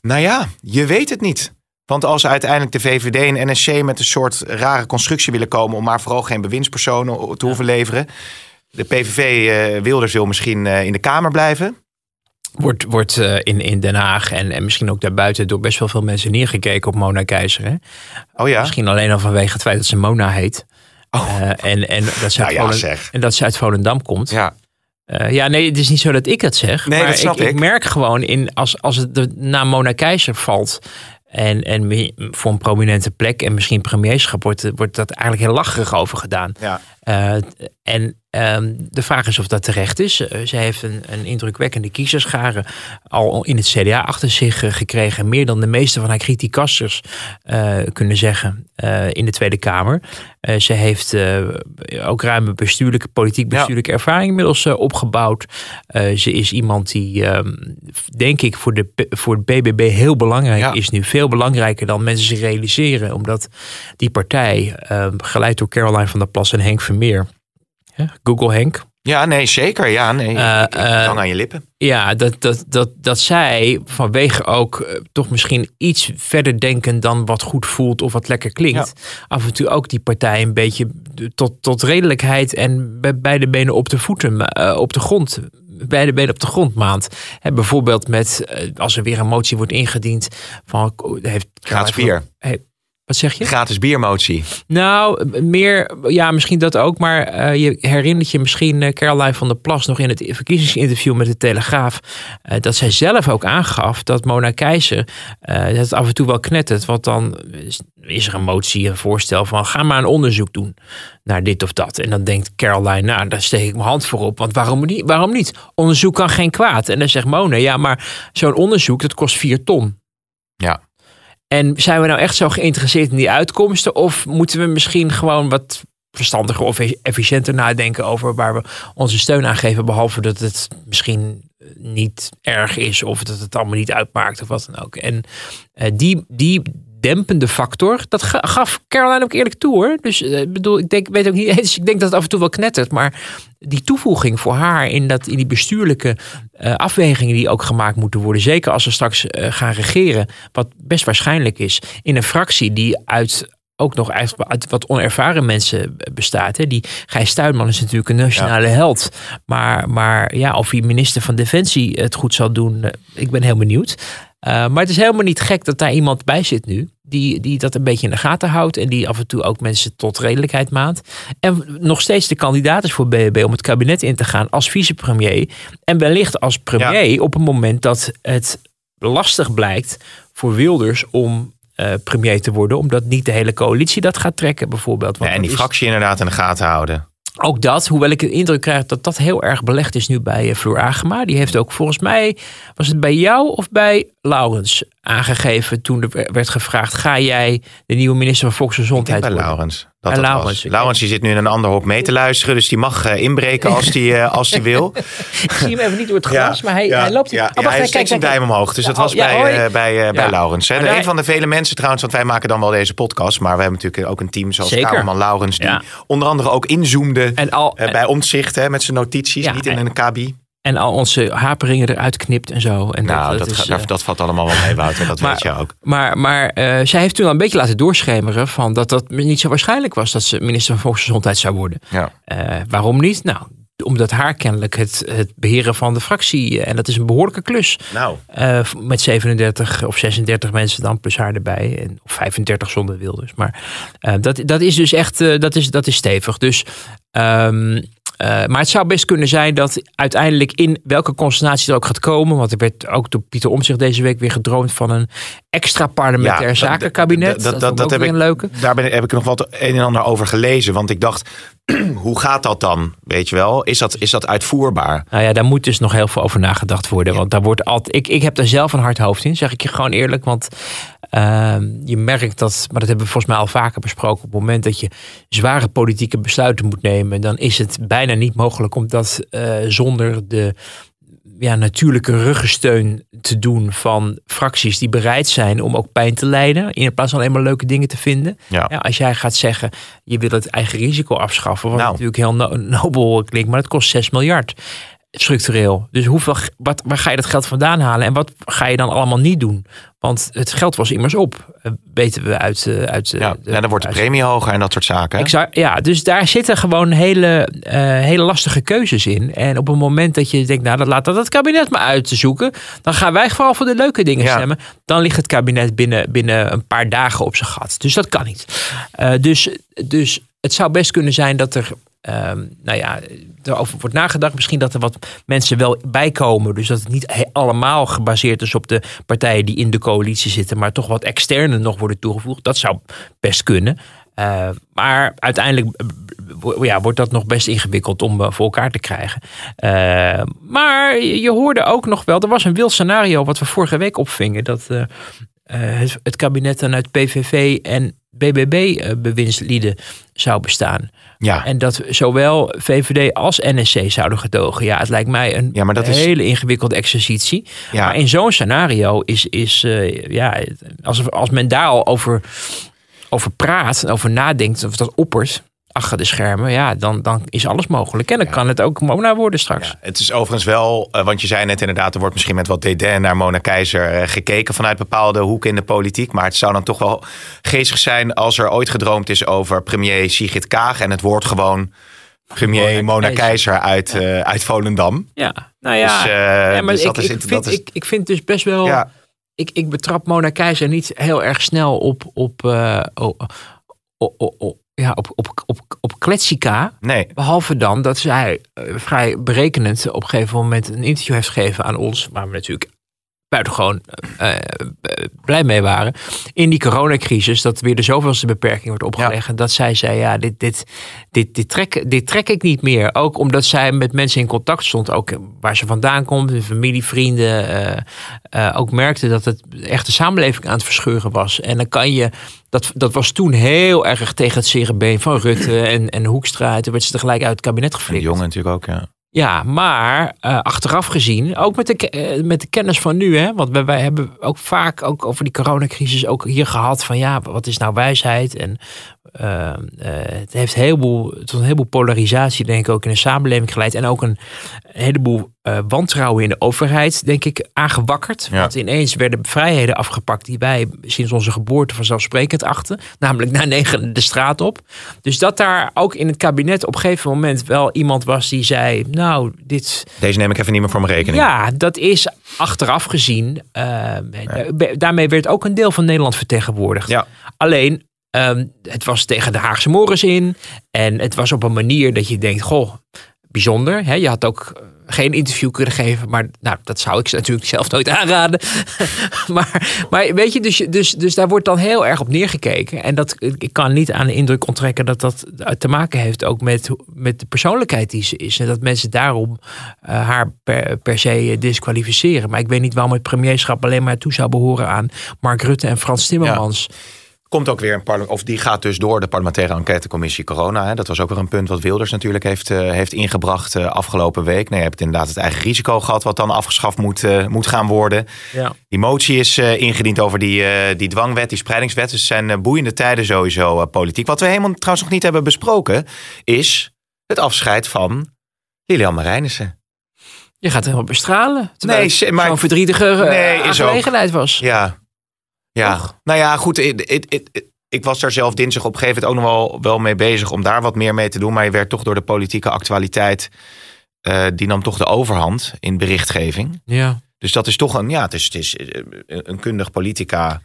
nou ja, je weet het niet. Want als uiteindelijk de VVD en NSC met een soort rare constructie willen komen... om maar vooral geen bewindspersonen te hoeven leveren... De PVV eh Wilders wil misschien eh, in de Kamer blijven. Wordt, wordt eh, in, in Den Haag en, en misschien ook daarbuiten door best wel veel mensen neergekeken op Mona Keizer. Hè? Oh ja? Misschien alleen al vanwege het feit dat ze Mona heet. Oh. En, en, dat ze Nou uit ja, Volend- en dat ze uit Volendam komt. Ja. Ja, nee, het is niet zo dat ik dat zeg. Nee, maar dat snap ik, ik. merk gewoon in als, als het de naam Mona Keizer valt. En, en voor een prominente plek en misschien premierschap wordt, wordt dat eigenlijk heel lacherig over gedaan. Ja. Eh, en ehm, de vraag is of dat terecht is. Eh, zij heeft een, een indrukwekkende kiezerschare al in het CDA achter zich eh, gekregen. Meer dan de meeste van haar criticasters eh, kunnen zeggen in de Tweede Kamer. Ze heeft ook ruime bestuurlijke, politiek bestuurlijke ervaring inmiddels opgebouwd. Ze is iemand die, ehm, denk ik, voor, de, voor het BBB heel belangrijk Ja. is nu. Veel belangrijker dan mensen zich realiseren. Omdat die partij, ehm, geleid door Caroline van der Plas en Henk Vermeer. Google Henk. ja, nee, zeker. Ja, nee. Ik, ik hang aan je lippen. Ja, dat, dat, dat, dat zij vanwege ook eh, toch misschien iets verder denken dan wat goed voelt of wat lekker klinkt. Af en toe ook die partij een beetje tot, tot redelijkheid en bij beide benen op de voeten, op de grond. Beide benen op de grond maand. Hè, bijvoorbeeld met, als er weer een motie wordt ingediend van... Heeft, bier. Hey, wat zeg je? Gratis biermotie. Nou, meer, ja, misschien dat ook. Maar eh, je herinnert je misschien eh, Caroline van der Plas nog in het verkiezingsinterview met de Telegraaf. eh, dat zij zelf ook aangaf dat Mona Keizer dat het af en toe wel knettert. Want dan is, is er een motie, een voorstel van ga maar een onderzoek doen naar dit of dat. En dan denkt Caroline, nou, daar steek ik mijn hand voor op. Want waarom niet? Waarom niet? Onderzoek kan geen kwaad. En dan zegt Mona, ja, maar zo'n onderzoek, dat kost vier ton. Ja. En zijn we nou echt zo geïnteresseerd in die uitkomsten? Of moeten we misschien gewoon wat verstandiger of efficiënter nadenken over waar we onze steun aan geven? Behalve dat het misschien niet erg is of dat het allemaal niet uitmaakt of wat dan ook. En eh, die, die dempende factor, dat ga- gaf Caroline ook eerlijk toe hoor. Dus eh, ik bedoel, ik denk, weet ook niet eens, ik denk dat het af en toe wel knettert, maar die toevoeging voor haar in, dat, in die bestuurlijke eh, afwegingen die ook gemaakt moeten worden, zeker als ze straks eh, gaan regeren, wat best waarschijnlijk is, in een fractie die uit ook nog uit, uit wat onervaren mensen bestaat. Hè. Die Gijs Tuinman is natuurlijk een nationale held. Maar, maar ja, of hij minister van Defensie het goed zal doen, ik ben heel benieuwd. Uh, maar het is helemaal niet gek dat daar iemand bij zit nu. Die, die dat een beetje in de gaten houdt. En die af en toe ook mensen tot redelijkheid maakt. En nog steeds de kandidaat is voor BBB om het kabinet in te gaan als vicepremier. En wellicht als premier ja. op een moment dat het lastig blijkt voor Wilders om uh, premier te worden. Omdat niet de hele coalitie dat gaat trekken bijvoorbeeld. Ja, en die is... fractie inderdaad in de gaten houden. Ook dat, hoewel ik de indruk krijg dat dat heel erg belegd is nu bij Floor Agema. Die heeft ook volgens mij, was het bij jou of bij Laurens aangegeven toen er werd gevraagd: ga jij de nieuwe minister van Volksgezondheid bij? Laurens. Dat dat Laurens. Laurens die zit nu in een ander hok mee te luisteren, dus die mag uh, inbreken als die, uh, als die wil. ik zie hem even niet door het glas, ja, maar hij, ja, hij loopt. Ja, oh, wacht, hij kijk, steekt zijn duim omhoog, dus dat was ja, bij, oh, uh, bij, bij Laurens. Hè. hij- Een van de vele mensen trouwens, want wij maken dan wel deze podcast, maar we hebben natuurlijk ook een team zoals. Kamerman Laurens, die onder andere ook inzoomde En al, eh, bij omzicht hè, met zijn notities, niet in en- een kabi. En al onze haperingen eruit knipt en zo. En Nou, dat, is, gaat- eh, dat, dat valt allemaal wel mee, Wouter, dat maar- weet je ook. Maar, maar eh, zij heeft toen al een beetje laten doorschemeren van dat dat niet zo waarschijnlijk was dat ze minister van Volksgezondheid zou worden. Ja. Eh, waarom niet? Nou, omdat haar kennelijk het, het beheren van de fractie, en dat is een behoorlijke klus, Nou, met 37 of 36 mensen dan plus haar erbij, en, of 35 zonder Wilders. Maar dat, dat is dus echt, dat, is, dat is stevig. Dus, ehm, eh, maar het zou best kunnen zijn dat uiteindelijk in welke constellatie er ook gaat komen, want er werd ook door Pieter Omtzigt deze week weer gedroomd van een extra parlementair zakenkabinet. dat- dat- heb ik- een leuke. daar ben, heb ik nog wat een en ander over gelezen. Want ik dacht, hoe gaat dat dan? Weet je wel? Is dat, is dat uitvoerbaar? Nou ja, daar moet dus nog heel veel over nagedacht worden. Want daar wordt altijd. Ik, ik heb daar zelf een hard hoofd in, zeg ik je gewoon eerlijk. Want ehm, je merkt dat, maar dat hebben we volgens mij al vaker besproken. Op het moment dat je zware politieke besluiten moet nemen, dan is het bijna niet mogelijk om dat eh, zonder de ja, natuurlijke ruggensteun te doen van fracties die bereid zijn om ook pijn te lijden. In plaats van alleen maar leuke dingen te vinden. Ja. Ja, als jij gaat zeggen, je wil het eigen risico afschaffen, wat Nou. natuurlijk heel no- nobel klinkt, maar dat kost 6 miljard. Structureel. Dus hoeveel, wat, waar ga je dat geld vandaan halen en wat ga je dan allemaal niet doen? Want het geld was immers op, eh, weten we uit. eh, uit eh, Ja, de- dan wordt de premie hoger en dat soort zaken. Exact, ja, dus daar zitten gewoon hele, hele lastige keuzes in. En op het moment dat je denkt, nou, dat laat dat het kabinet maar uit te zoeken. Dan gaan wij vooral voor de leuke dingen Ja. stemmen. Dan ligt het kabinet binnen, binnen een paar dagen op zijn gat. Dus dat kan niet. Dus, dus het zou best kunnen zijn dat er, ehm, nou ja, erover wordt nagedacht. Misschien dat er wat mensen wel bijkomen. Dus dat het niet allemaal gebaseerd is op de partijen die in de coalitie zitten. Maar toch wat externe nog worden toegevoegd. Dat zou best kunnen. Eh, maar uiteindelijk eh, ja, wordt dat nog best ingewikkeld om eh, voor elkaar te krijgen. Eh, maar je hoorde ook nog wel, er was een wild scenario wat we vorige week opvingen. Dat eh, het, het kabinet dan uit PVV en BBB-bewindslieden zou bestaan. ja. En dat zowel VVD als NSC zouden gedogen. Ja, het lijkt mij een Ja, maar dat is- hele ingewikkelde exercitie. Ja. Maar in zo'n scenario is, is eh, ja, als, als men daar al over, over praat, over nadenkt, of dat oppert achter de schermen, ja, dan, dan is alles mogelijk. En dan kan het ook Mona worden straks. Ja, het is overigens wel, eh, want je zei net inderdaad, er wordt misschien met wat dédain naar Mona Keizer eh, gekeken vanuit bepaalde hoeken in de politiek. Maar het zou dan toch wel geestig zijn als er ooit gedroomd is over premier Sigrid Kaag en het woord gewoon premier Mona Mona Keizer. Uit, eh, uit Volendam. Ja, nou ja. Dus, eh, maar dus ik, dat vind, dat is- ik, ik vind dus best wel. Ik, ik betrap Mona Keizer niet heel erg snel op. op, eh, o- o- o- o- ja, op, op, op, op Kletsika. Nee, Behalve dan dat zij eh, vrij berekenend op een gegeven moment een interview heeft gegeven aan ons. Waar we natuurlijk buitengewoon eh, blij mee waren. In die coronacrisis, dat weer de zoveelste beperking wordt opgelegd. Dat zij zei, ja, dit, dit, dit, dit, trek, dit trek ik niet meer. Ook omdat zij met mensen in contact stond. Ook waar ze vandaan komt, familie, vrienden. eh, ook merkte dat het echt de samenleving aan het verscheuren was. En dan kan je... Dat, dat was toen heel erg tegen het zere been van Rutte en, en Hoekstra. En Toen werd ze tegelijk uit het kabinet en geflikkerd. jongen natuurlijk ook, ja. Ja, maar eh, achteraf gezien, ook met de, eh, met de kennis van nu, hè, want wij, wij hebben ook vaak ook over die coronacrisis ook hier gehad van ja, wat is nou wijsheid? En eh, eh, het heeft een heleboel, tot een heleboel polarisatie, denk ik, ook in de samenleving geleid. En ook een heleboel eh, wantrouwen in de overheid, denk ik, aangewakkerd. Ja. Want ineens werden vrijheden afgepakt die wij sinds onze geboorte vanzelfsprekend achten. Namelijk na negen de straat op. Dus dat daar ook in het kabinet op een gegeven moment wel iemand was die zei: Nou, dit. Deze neem ik even niet meer voor mijn rekening. Ja, dat is achteraf gezien. eh, Daarmee werd ook een deel van Nederland vertegenwoordigd. Ja. Alleen, ehm, het was tegen de Haagse Morris in. En het was op een manier dat je denkt: Goh, bijzonder. Hè? Je had ook eh, geen interview kunnen geven. Maar nou, dat zou ik ze natuurlijk zelf nooit aanraden. maar, maar weet je, dus, dus, dus daar wordt dan heel erg op neergekeken. En dat, ik kan niet aan de indruk onttrekken dat dat te maken heeft ook met, met de persoonlijkheid die ze is. En dat mensen daarom eh, haar per, per se disqualificeren. Maar ik weet niet waarom het premierschap alleen maar toe zou behoren aan Mark Rutte en Frans Timmermans. Komt ook weer een parlement, of die gaat dus door de parlementaire enquêtecommissie corona. Hè. Dat was ook weer een punt wat Wilders natuurlijk heeft, eh, heeft ingebracht eh, afgelopen week. Nee, je hebt inderdaad het eigen risico gehad wat dan afgeschaft moet, eh, moet gaan worden. Ja. Die motie is ingediend over die, die dwangwet, die spreidingswet. Dus het zijn boeiende tijden sowieso politiek. Wat we helemaal trouwens nog niet hebben besproken is het afscheid van Lilian Marijnissen. Je gaat helemaal bestralen. Terwijl Nee, maar- zo'n verdrietige Nee, is ook- aangelegenheid was. Ja. Ja. Toch? Nou ja, goed. Ik, was daar zelf dinsdag op een gegeven moment ook nog wel, wel mee bezig om daar wat meer mee te doen. Maar je werd toch door de politieke actualiteit, eh, die nam toch de overhand in berichtgeving. Ja. Dus dat is toch een, ja, het is, het is eh, een kundig politica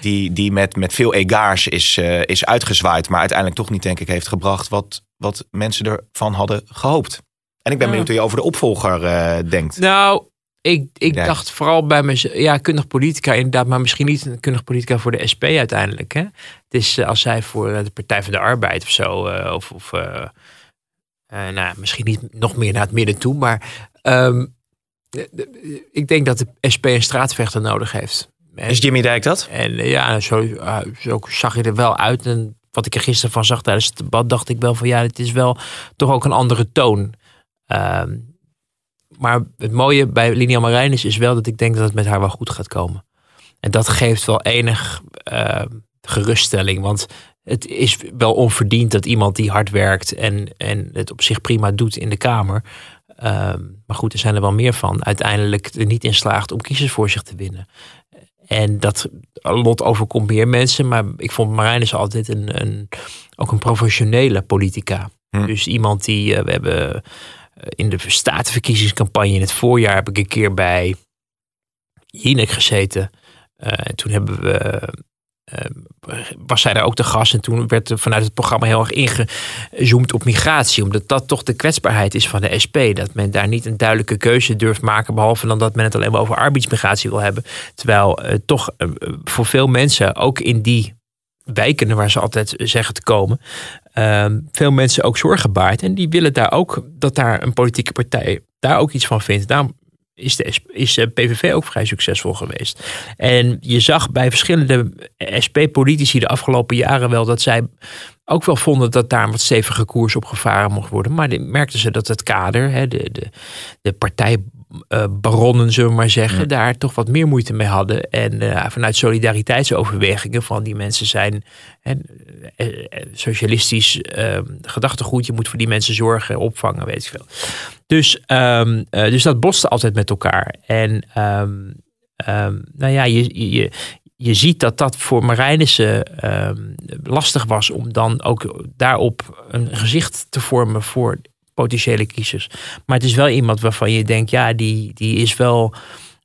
die, die met, met veel egaars is, eh, is uitgezwaaid. Maar uiteindelijk toch niet, denk ik, heeft gebracht wat, wat mensen ervan hadden gehoopt. En ik ben Ja. benieuwd hoe je over de opvolger denkt. Nou, ik, ik Ja. dacht vooral bij mezelf, ja, kundig politica inderdaad, maar misschien niet een kundig politica voor de SP uiteindelijk. Hè? Het is eh, als zij voor eh, de Partij van de Arbeid of zo, eh, of, of nou, misschien niet nog meer naar het midden toe, maar ehm, ik denk dat de SP een straatvechter nodig heeft. En- Is Jimmy Dijk dat? En ja, zo, zo zag je er wel uit. En wat ik er gisteren van zag tijdens het debat, dacht ik wel van ja, het is wel toch ook een andere toon. Ehm, maar het mooie bij Lilian Marijnis is wel dat ik denk dat het met haar wel goed gaat komen. En dat geeft wel enig eh, geruststelling. Want het is wel onverdiend dat iemand die hard werkt en, en het op zich prima doet in de Kamer. ehm, maar goed, er zijn er wel meer van, uiteindelijk er niet in slaagt om kiezers voor zich te winnen. En dat lot overkomt meer mensen, maar ik vond Marijnis altijd een, een, ook een professionele politica. Hm. Dus iemand die, eh, we hebben in de statenverkiezingscampagne in het voorjaar heb ik een keer bij Jinek gezeten. Eh, en toen hebben we, eh, was zij daar ook de gast. En toen werd er vanuit het programma heel erg ingezoomd op migratie. Omdat dat toch de kwetsbaarheid is van de SP. Dat men daar niet een duidelijke keuze durft maken. Behalve dan dat men het alleen maar over arbeidsmigratie wil hebben. Terwijl eh, toch eh, voor veel mensen, ook in die wijken waar ze altijd zeggen te komen. Ehm, veel mensen ook zorgen baart. En die willen daar ook dat daar een politieke partij daar ook iets van vindt. Daarom is de is de PVV ook vrij succesvol geweest. En je zag bij verschillende SP-politici de afgelopen jaren wel dat zij ook wel vonden dat daar een wat stevige koers op gevaren mocht worden. Maar merkten ze dat het kader, hè, de, de, de partijbaronnen, zullen we maar zeggen, daar toch wat meer moeite mee hadden. En eh, vanuit solidariteitsoverwegingen van die mensen zijn eh, socialistisch eh, gedachtegoed. Je moet voor die mensen zorgen, opvangen, weet ik veel. Dus, ehm, eh, dus dat botste altijd met elkaar. En ehm, ehm, nou ja, je, je, je ziet dat dat voor Marijnissen ehm, lastig was om dan ook daarop een gezicht te vormen voor potentiële kiezers. Maar het is wel iemand waarvan je denkt, ja, die, die is wel.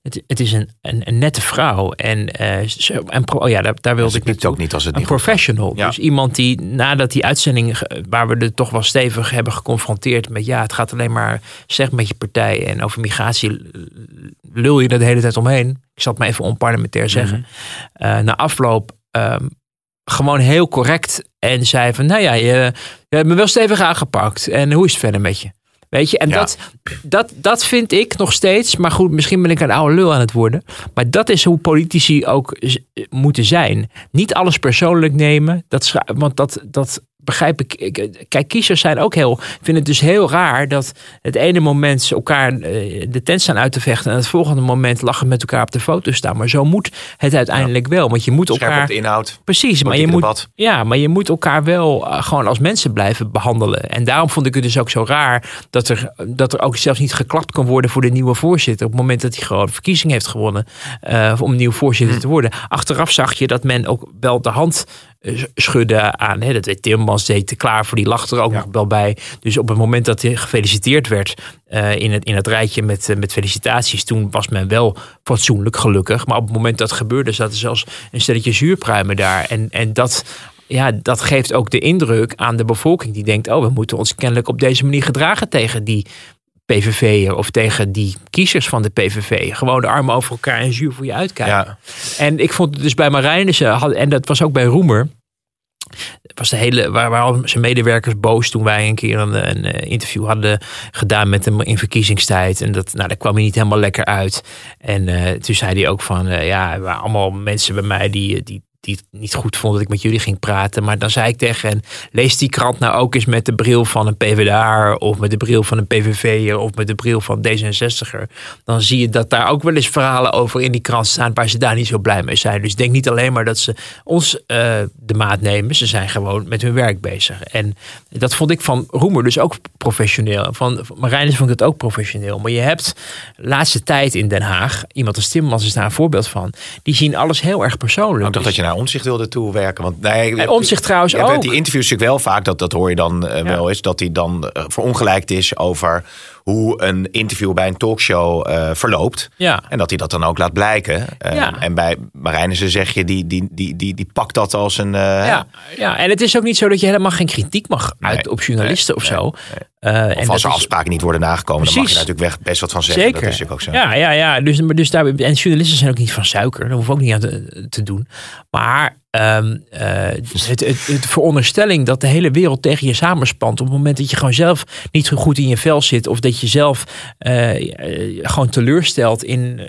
Het, het is een, een, een nette vrouw. En, eh, zo- en pro- oh ja, daar, daar wilde ik naartoe. ook niet als het Een niet professional. Ja. Dus iemand die nadat die uitzending, ge- waar we er toch wel stevig hebben geconfronteerd met, ja, het gaat alleen maar slecht met je partij en over migratie lul je er de hele tijd omheen. Ik zal het maar even onparlementair zeggen. Eh, na afloop ehm, gewoon heel correct en zei van, nou ja, je, je hebt me wel stevig aangepakt. En hoe is het verder met je? Weet je, en Ja. dat, dat, dat vind ik nog steeds, maar goed, misschien ben ik een oude lul aan het worden. Maar dat is hoe politici ook moeten zijn. Niet alles persoonlijk nemen, dat, want dat, dat begrijp ik. Kijk, kiezers zijn ook heel, vinden het dus heel raar dat het ene moment ze elkaar eh, de tent staan uit te vechten en het volgende moment lachen met elkaar op de foto staan. Maar zo moet het uiteindelijk wel, want je moet Scherp elkaar. op de inhoud. Precies, maar je, moet, debat. ja, maar je moet elkaar wel eh, gewoon als mensen blijven behandelen. En daarom vond ik het dus ook zo raar dat er, dat er ook zelfs niet geklapt kan worden voor de nieuwe voorzitter. Op het moment dat hij gewoon verkiezing heeft gewonnen eh, om nieuw voorzitter Hm. te worden. Achteraf zag je dat men ook wel de hand eh, schudde aan. Hè, dat deed Timmermans deed te klaar voor, die lag er ook Ja. nog wel bij. Dus op het moment dat hij gefeliciteerd werd eh, in, het, in het rijtje met, eh, met felicitaties, toen was men wel fatsoenlijk gelukkig. Maar op het moment dat het gebeurde, zaten zelfs een stelletje zuurpruimen daar. En, en dat, ja, dat geeft ook de indruk aan de bevolking die denkt: oh, we moeten ons kennelijk op deze manier gedragen tegen die PVV'er of tegen die kiezers van de PVV. Gewoon de armen over elkaar en zuur voor je uitkijken. Ja. En ik vond het dus bij Marijnissen, en dat was ook bij Roemer. Was de hele, waar, waar zijn medewerkers boos toen wij een keer een, een eh, interview hadden gedaan met hem in verkiezingstijd. En dat, nou, daar kwam hij niet helemaal lekker uit. En eh, toen zei hij ook van, eh, ja, er waren allemaal mensen bij mij die, die, die het niet goed vonden dat ik met jullie ging praten. Maar dan zei ik tegen hen, lees die krant nou ook eens met de bril van een PvdA of met de bril van een PVV'er of met de bril van D66er. Dan zie je dat daar ook wel eens verhalen over in die krant staan waar ze daar niet zo blij mee zijn. Dus denk niet alleen maar dat ze ons eh, de maat nemen. Ze zijn gewoon met hun werk bezig. En dat vond ik van Roemer dus ook professioneel. Van Marijnus vond ik het ook professioneel. Maar je hebt laatste tijd in Den Haag, iemand als Timmermans is daar een voorbeeld van. Die zien alles heel erg persoonlijk. Ik dacht dat je naar omzicht wilde toewerken. Want, nee, En Omtzigt trouwens ja, met ook. Die interviews natuurlijk wel vaak, dat, dat hoor je dan eh, wel eens, dat hij dan eh, verongelijkt is over hoe een interview bij een talkshow eh, verloopt. Ja. En dat hij dat dan ook laat blijken. Eh, Ja. En bij Marijnissen zeg je, die, die, die, die, die pakt dat als een... eh, Ja, ja, en het is ook niet zo dat je helemaal geen kritiek mag uit Nee, op journalisten of zo. Of en als dat er afspraken niet worden nagekomen, dan mag je daar natuurlijk weg, best wat van zeggen. Zeker. Dat is natuurlijk ook zo. Ja, ja, ja. Dus, maar dus daar, en journalisten zijn ook niet van suiker. Daar hoeven we ook niet aan te, te doen. Maar eh, het, het, het veronderstelling dat de hele wereld tegen je samenspant. op het moment dat je gewoon zelf niet zo goed in je vel zit. of dat je zelf eh, eh, gewoon teleurstelt in.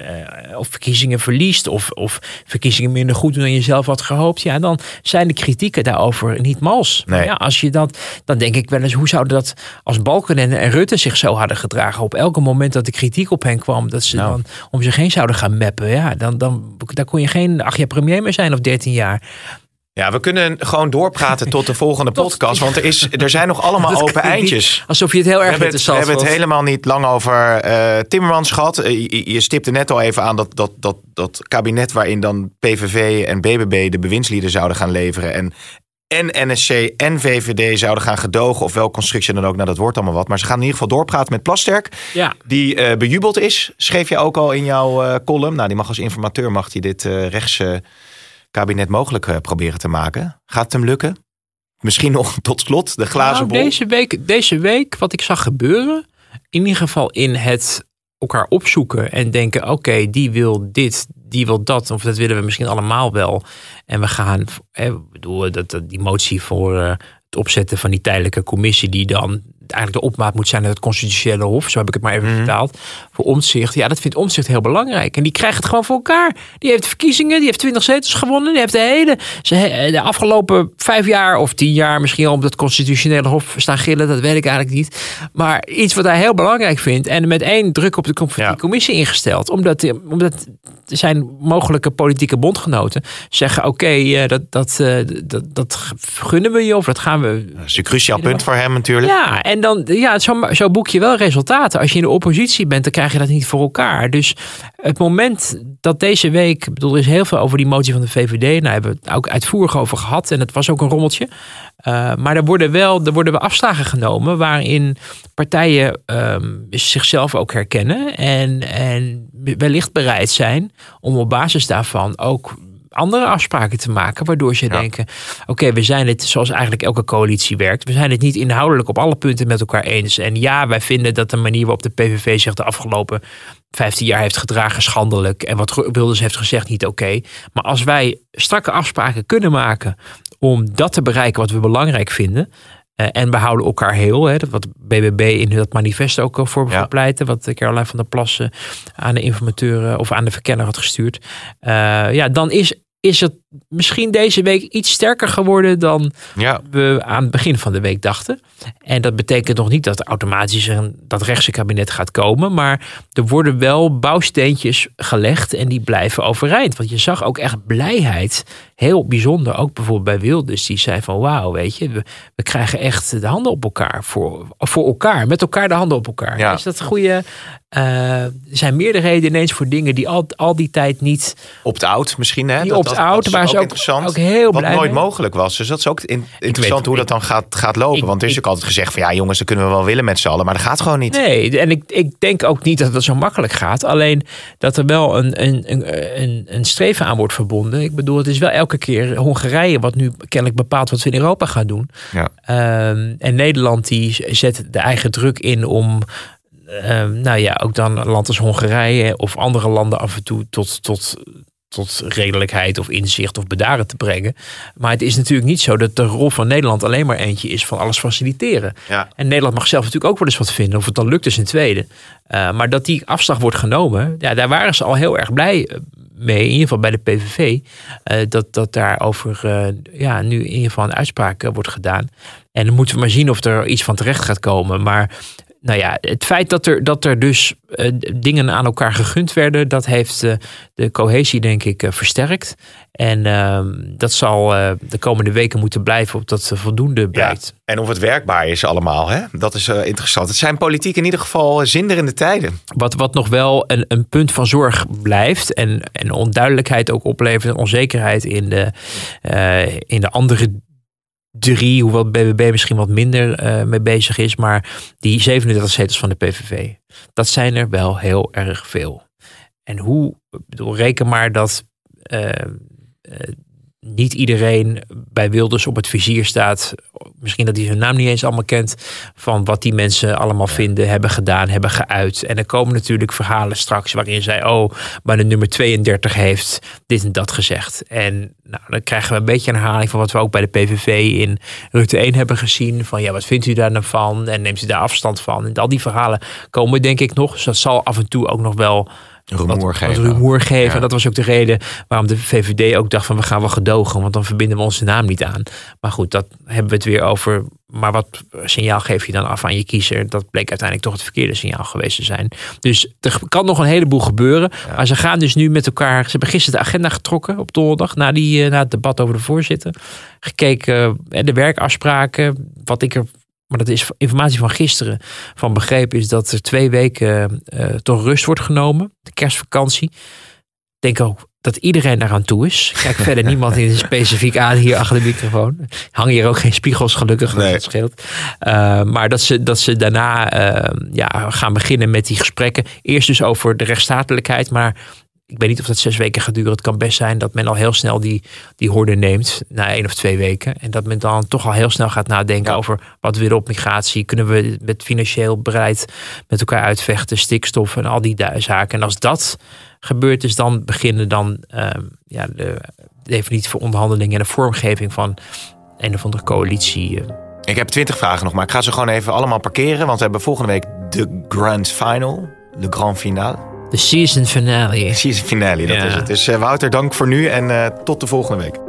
of verkiezingen verliest. Of, of verkiezingen minder goed doen dan je zelf had gehoopt. Ja, dan zijn de kritieken daarover niet mals. Maar Nee. Ja, als je dat. dan denk ik wel eens. hoe zouden dat. als Balkenende en Rutte zich zo hadden gedragen. op elke moment dat de kritiek op hen kwam. dat ze Nou. dan om zich heen zouden gaan meppen. Ja, dan, dan, dan kon je geen acht jaar premier meer zijn of dertien jaar. Ja, we kunnen gewoon doorpraten tot de volgende podcast. Want er, is, er zijn nog allemaal Dat open niet eindjes. Alsof je het heel We erg hebben, het, we interessant hebben het helemaal niet lang over eh, Timmermans gehad. Eh, je, je stipte net al even aan dat, dat, dat, dat kabinet waarin dan PVV en BBB de bewindslieden zouden gaan leveren. En, en NSC en VVD zouden gaan gedogen. Of welke constructie dan ook. Nou, dat wordt allemaal wat. Maar ze gaan in ieder geval doorpraten met Plasterk. Ja, Die eh, bejubeld is. Schreef je ook al in jouw column. Nou, die mag als informateur mag die dit rechtse kabinet mogelijk eh, proberen te maken. Gaat het hem lukken? Misschien nog tot slot de glazen Nou, bol. deze, week, deze week, wat ik zag gebeuren, in ieder geval in het elkaar opzoeken en denken: oké, die wil dit, die wil dat, of dat willen we misschien allemaal wel. En we gaan, eh, bedoel, dat, dat, die motie voor eh, het opzetten van die tijdelijke commissie, die dan eigenlijk de opmaat moet zijn naar het constitutionele hof, zo heb ik het maar even Mhm. vertaald, voor omzicht. Ja, dat vindt omzicht heel belangrijk. En die krijgt het gewoon voor elkaar. Die heeft verkiezingen, die heeft 20 zetels gewonnen, die heeft de hele, de afgelopen vijf jaar of tien jaar misschien al op het constitutionele hof staan gillen, dat weet ik eigenlijk niet. Maar iets wat hij heel belangrijk vindt en met één druk op de Ja. commissie ingesteld, omdat, omdat zijn mogelijke politieke bondgenoten zeggen: oké, eh, dat, dat, eh, dat, dat gunnen we je of dat gaan we Dat is een cruciaal punt voor hem natuurlijk. ja, en dan, ja, zo, zo boek je wel resultaten. Als je in de oppositie bent, dan krijg je dat niet voor elkaar. Dus het moment dat deze week, ik bedoel, er is heel veel over die motie van de VVD. Nou, hebben we het ook uitvoerig over gehad. En het was ook een rommeltje. Uh, maar er worden wel er worden wel afslagen genomen waarin partijen um, zichzelf ook herkennen. En, en wellicht bereid zijn om op basis daarvan ook andere afspraken te maken. Waardoor ze ja. denken: oké, okay, we zijn het zoals eigenlijk elke coalitie werkt. We zijn het niet inhoudelijk op alle punten met elkaar eens. En ja, wij vinden dat de manier waarop de PVV zich de afgelopen 15 jaar heeft gedragen schandelijk. En wat Wilders heeft gezegd niet oké. Okay. Maar als wij strakke afspraken kunnen maken om dat te bereiken wat we belangrijk vinden. Uh, en we houden elkaar heel. Hè, wat BBB in dat manifest ook voor ja. pleiten. Wat Caroline van der Plassen aan de informateur of aan de verkenner had gestuurd. Ja, dan is, is het misschien deze week iets sterker geworden dan ja. we aan het begin van de week dachten. En dat betekent nog niet dat automatisch een, dat rechtse kabinet gaat komen. Maar er worden wel bouwsteentjes gelegd en die blijven overeind. Want je zag ook echt blijheid. Heel bijzonder. Ook bijvoorbeeld bij Wilders. Die zei van wauw, weet je. We, we krijgen echt de handen op elkaar. Voor, voor elkaar. Met elkaar de handen op elkaar. Ja. Is dat een goede... Uh, er zijn meerderheden ineens voor dingen die al, al die tijd niet... Opt-out misschien, hè? Die opt-out, waar ze ook, ook heel Wat blij nooit mee. mogelijk was. Dus dat is ook in, interessant weet, hoe dat dan gaat, gaat lopen. ik, Want er is ik, ook altijd gezegd van ja jongens, dat kunnen we wel willen met z'n allen. Maar dat gaat gewoon niet. Nee, en ik, ik denk ook niet dat het zo makkelijk gaat. Alleen dat er wel een, een, een, een streven aan wordt verbonden. Ik bedoel, het is wel elke keer Hongarije wat nu kennelijk bepaalt wat we in Europa gaan doen. Ja. Um, en Nederland die zet de eigen druk in om Um, nou ja, ook dan een land als Hongarije of andere landen af en toe tot, tot, tot redelijkheid of inzicht of bedaren te brengen. Maar het is natuurlijk niet zo dat de rol van Nederland alleen maar eentje is van alles faciliteren. Ja. En Nederland mag zelf natuurlijk ook wel eens wat vinden. Of het dan lukt is een tweede. Uh, maar dat die afslag wordt genomen, ja, daar waren ze al heel erg blij mee. In ieder geval bij de PVV. Uh, dat, dat daarover uh, ja, nu in ieder geval een uitspraak wordt gedaan. En dan moeten we maar zien of er iets van terecht gaat komen. Maar nou ja, het feit dat er, dat er dus uh, dingen aan elkaar gegund werden, dat heeft uh, de cohesie, denk ik, uh, versterkt. En ehm, dat zal de komende weken moeten blijven, op dat voldoende blijkt. Ja, en of het werkbaar is allemaal, hè? dat is interessant. Het zijn politiek in ieder geval zinderende tijden. Wat, wat nog wel een, een punt van zorg blijft en, en onduidelijkheid ook oplevert, en onzekerheid in de, in de andere drie, hoewel BBB misschien wat minder uh, mee bezig is, maar die 37 zetels van de PVV, dat zijn er wel heel erg veel. En hoe, bedoel, reken maar dat uh, niet iedereen bij Wilders op het vizier staat. Misschien dat hij zijn naam niet eens allemaal kent. Van wat die mensen allemaal vinden, hebben gedaan, hebben geuit. En er komen natuurlijk verhalen straks waarin zij, oh, maar de nummer 32 heeft dit en dat gezegd. En nou, dan krijgen we een beetje een herhaling van wat we ook bij de PVV in Rutte 1 hebben gezien. Van ja, wat vindt u daar nou van? En neemt u daar afstand van? En al die verhalen komen denk ik nog. Dus dat zal af en toe ook nog wel rumoer geven. Rumoer geven. Ja. En dat was ook de reden waarom de VVD ook dacht van we gaan wel gedogen. Want dan verbinden we onze naam niet aan. Maar goed, dat hebben we het weer over maar wat signaal geef je dan af aan je kiezer? Dat bleek uiteindelijk toch het verkeerde signaal geweest te zijn. Dus er kan nog een heleboel gebeuren. Maar ze gaan dus nu met elkaar. Ze hebben gisteren de agenda getrokken op donderdag. Na, die, eh, na het debat over de voorzitter. Gekeken uh, de werkafspraken. Wat ik er. Maar dat is informatie van gisteren. Van begrepen is dat er twee weken uh, toch rust wordt genomen. De kerstvakantie. Ik denk ook dat iedereen daaraan toe is. Kijk verder niemand in specifiek aan hier achter de microfoon. Hangen hier ook geen spiegels, gelukkig. Nee. Dat scheelt. Uh, maar dat ze, dat ze daarna uh, ja, gaan beginnen met die gesprekken. Eerst dus over de rechtsstatelijkheid. Maar ik weet niet of dat zes weken gaat duren. Het kan best zijn dat men al heel snel die, die horde neemt. Na één of twee weken. En dat men dan toch al heel snel gaat nadenken ja. over wat willen op migratie. Kunnen we met financieel bereid met elkaar uitvechten. Stikstof en al die zaken. En als dat gebeurd is, dan beginnen dan uh, ja, de definitie voor onderhandelingen en de vormgeving van een of andere coalitie. Ik heb twintig vragen nog, maar ik ga ze gewoon even allemaal parkeren. Want we hebben volgende week de grand final, de grand finale. De season finale. Season finale, dat ja. is het. Dus uh, Wouter, dank voor nu en uh, tot de volgende week.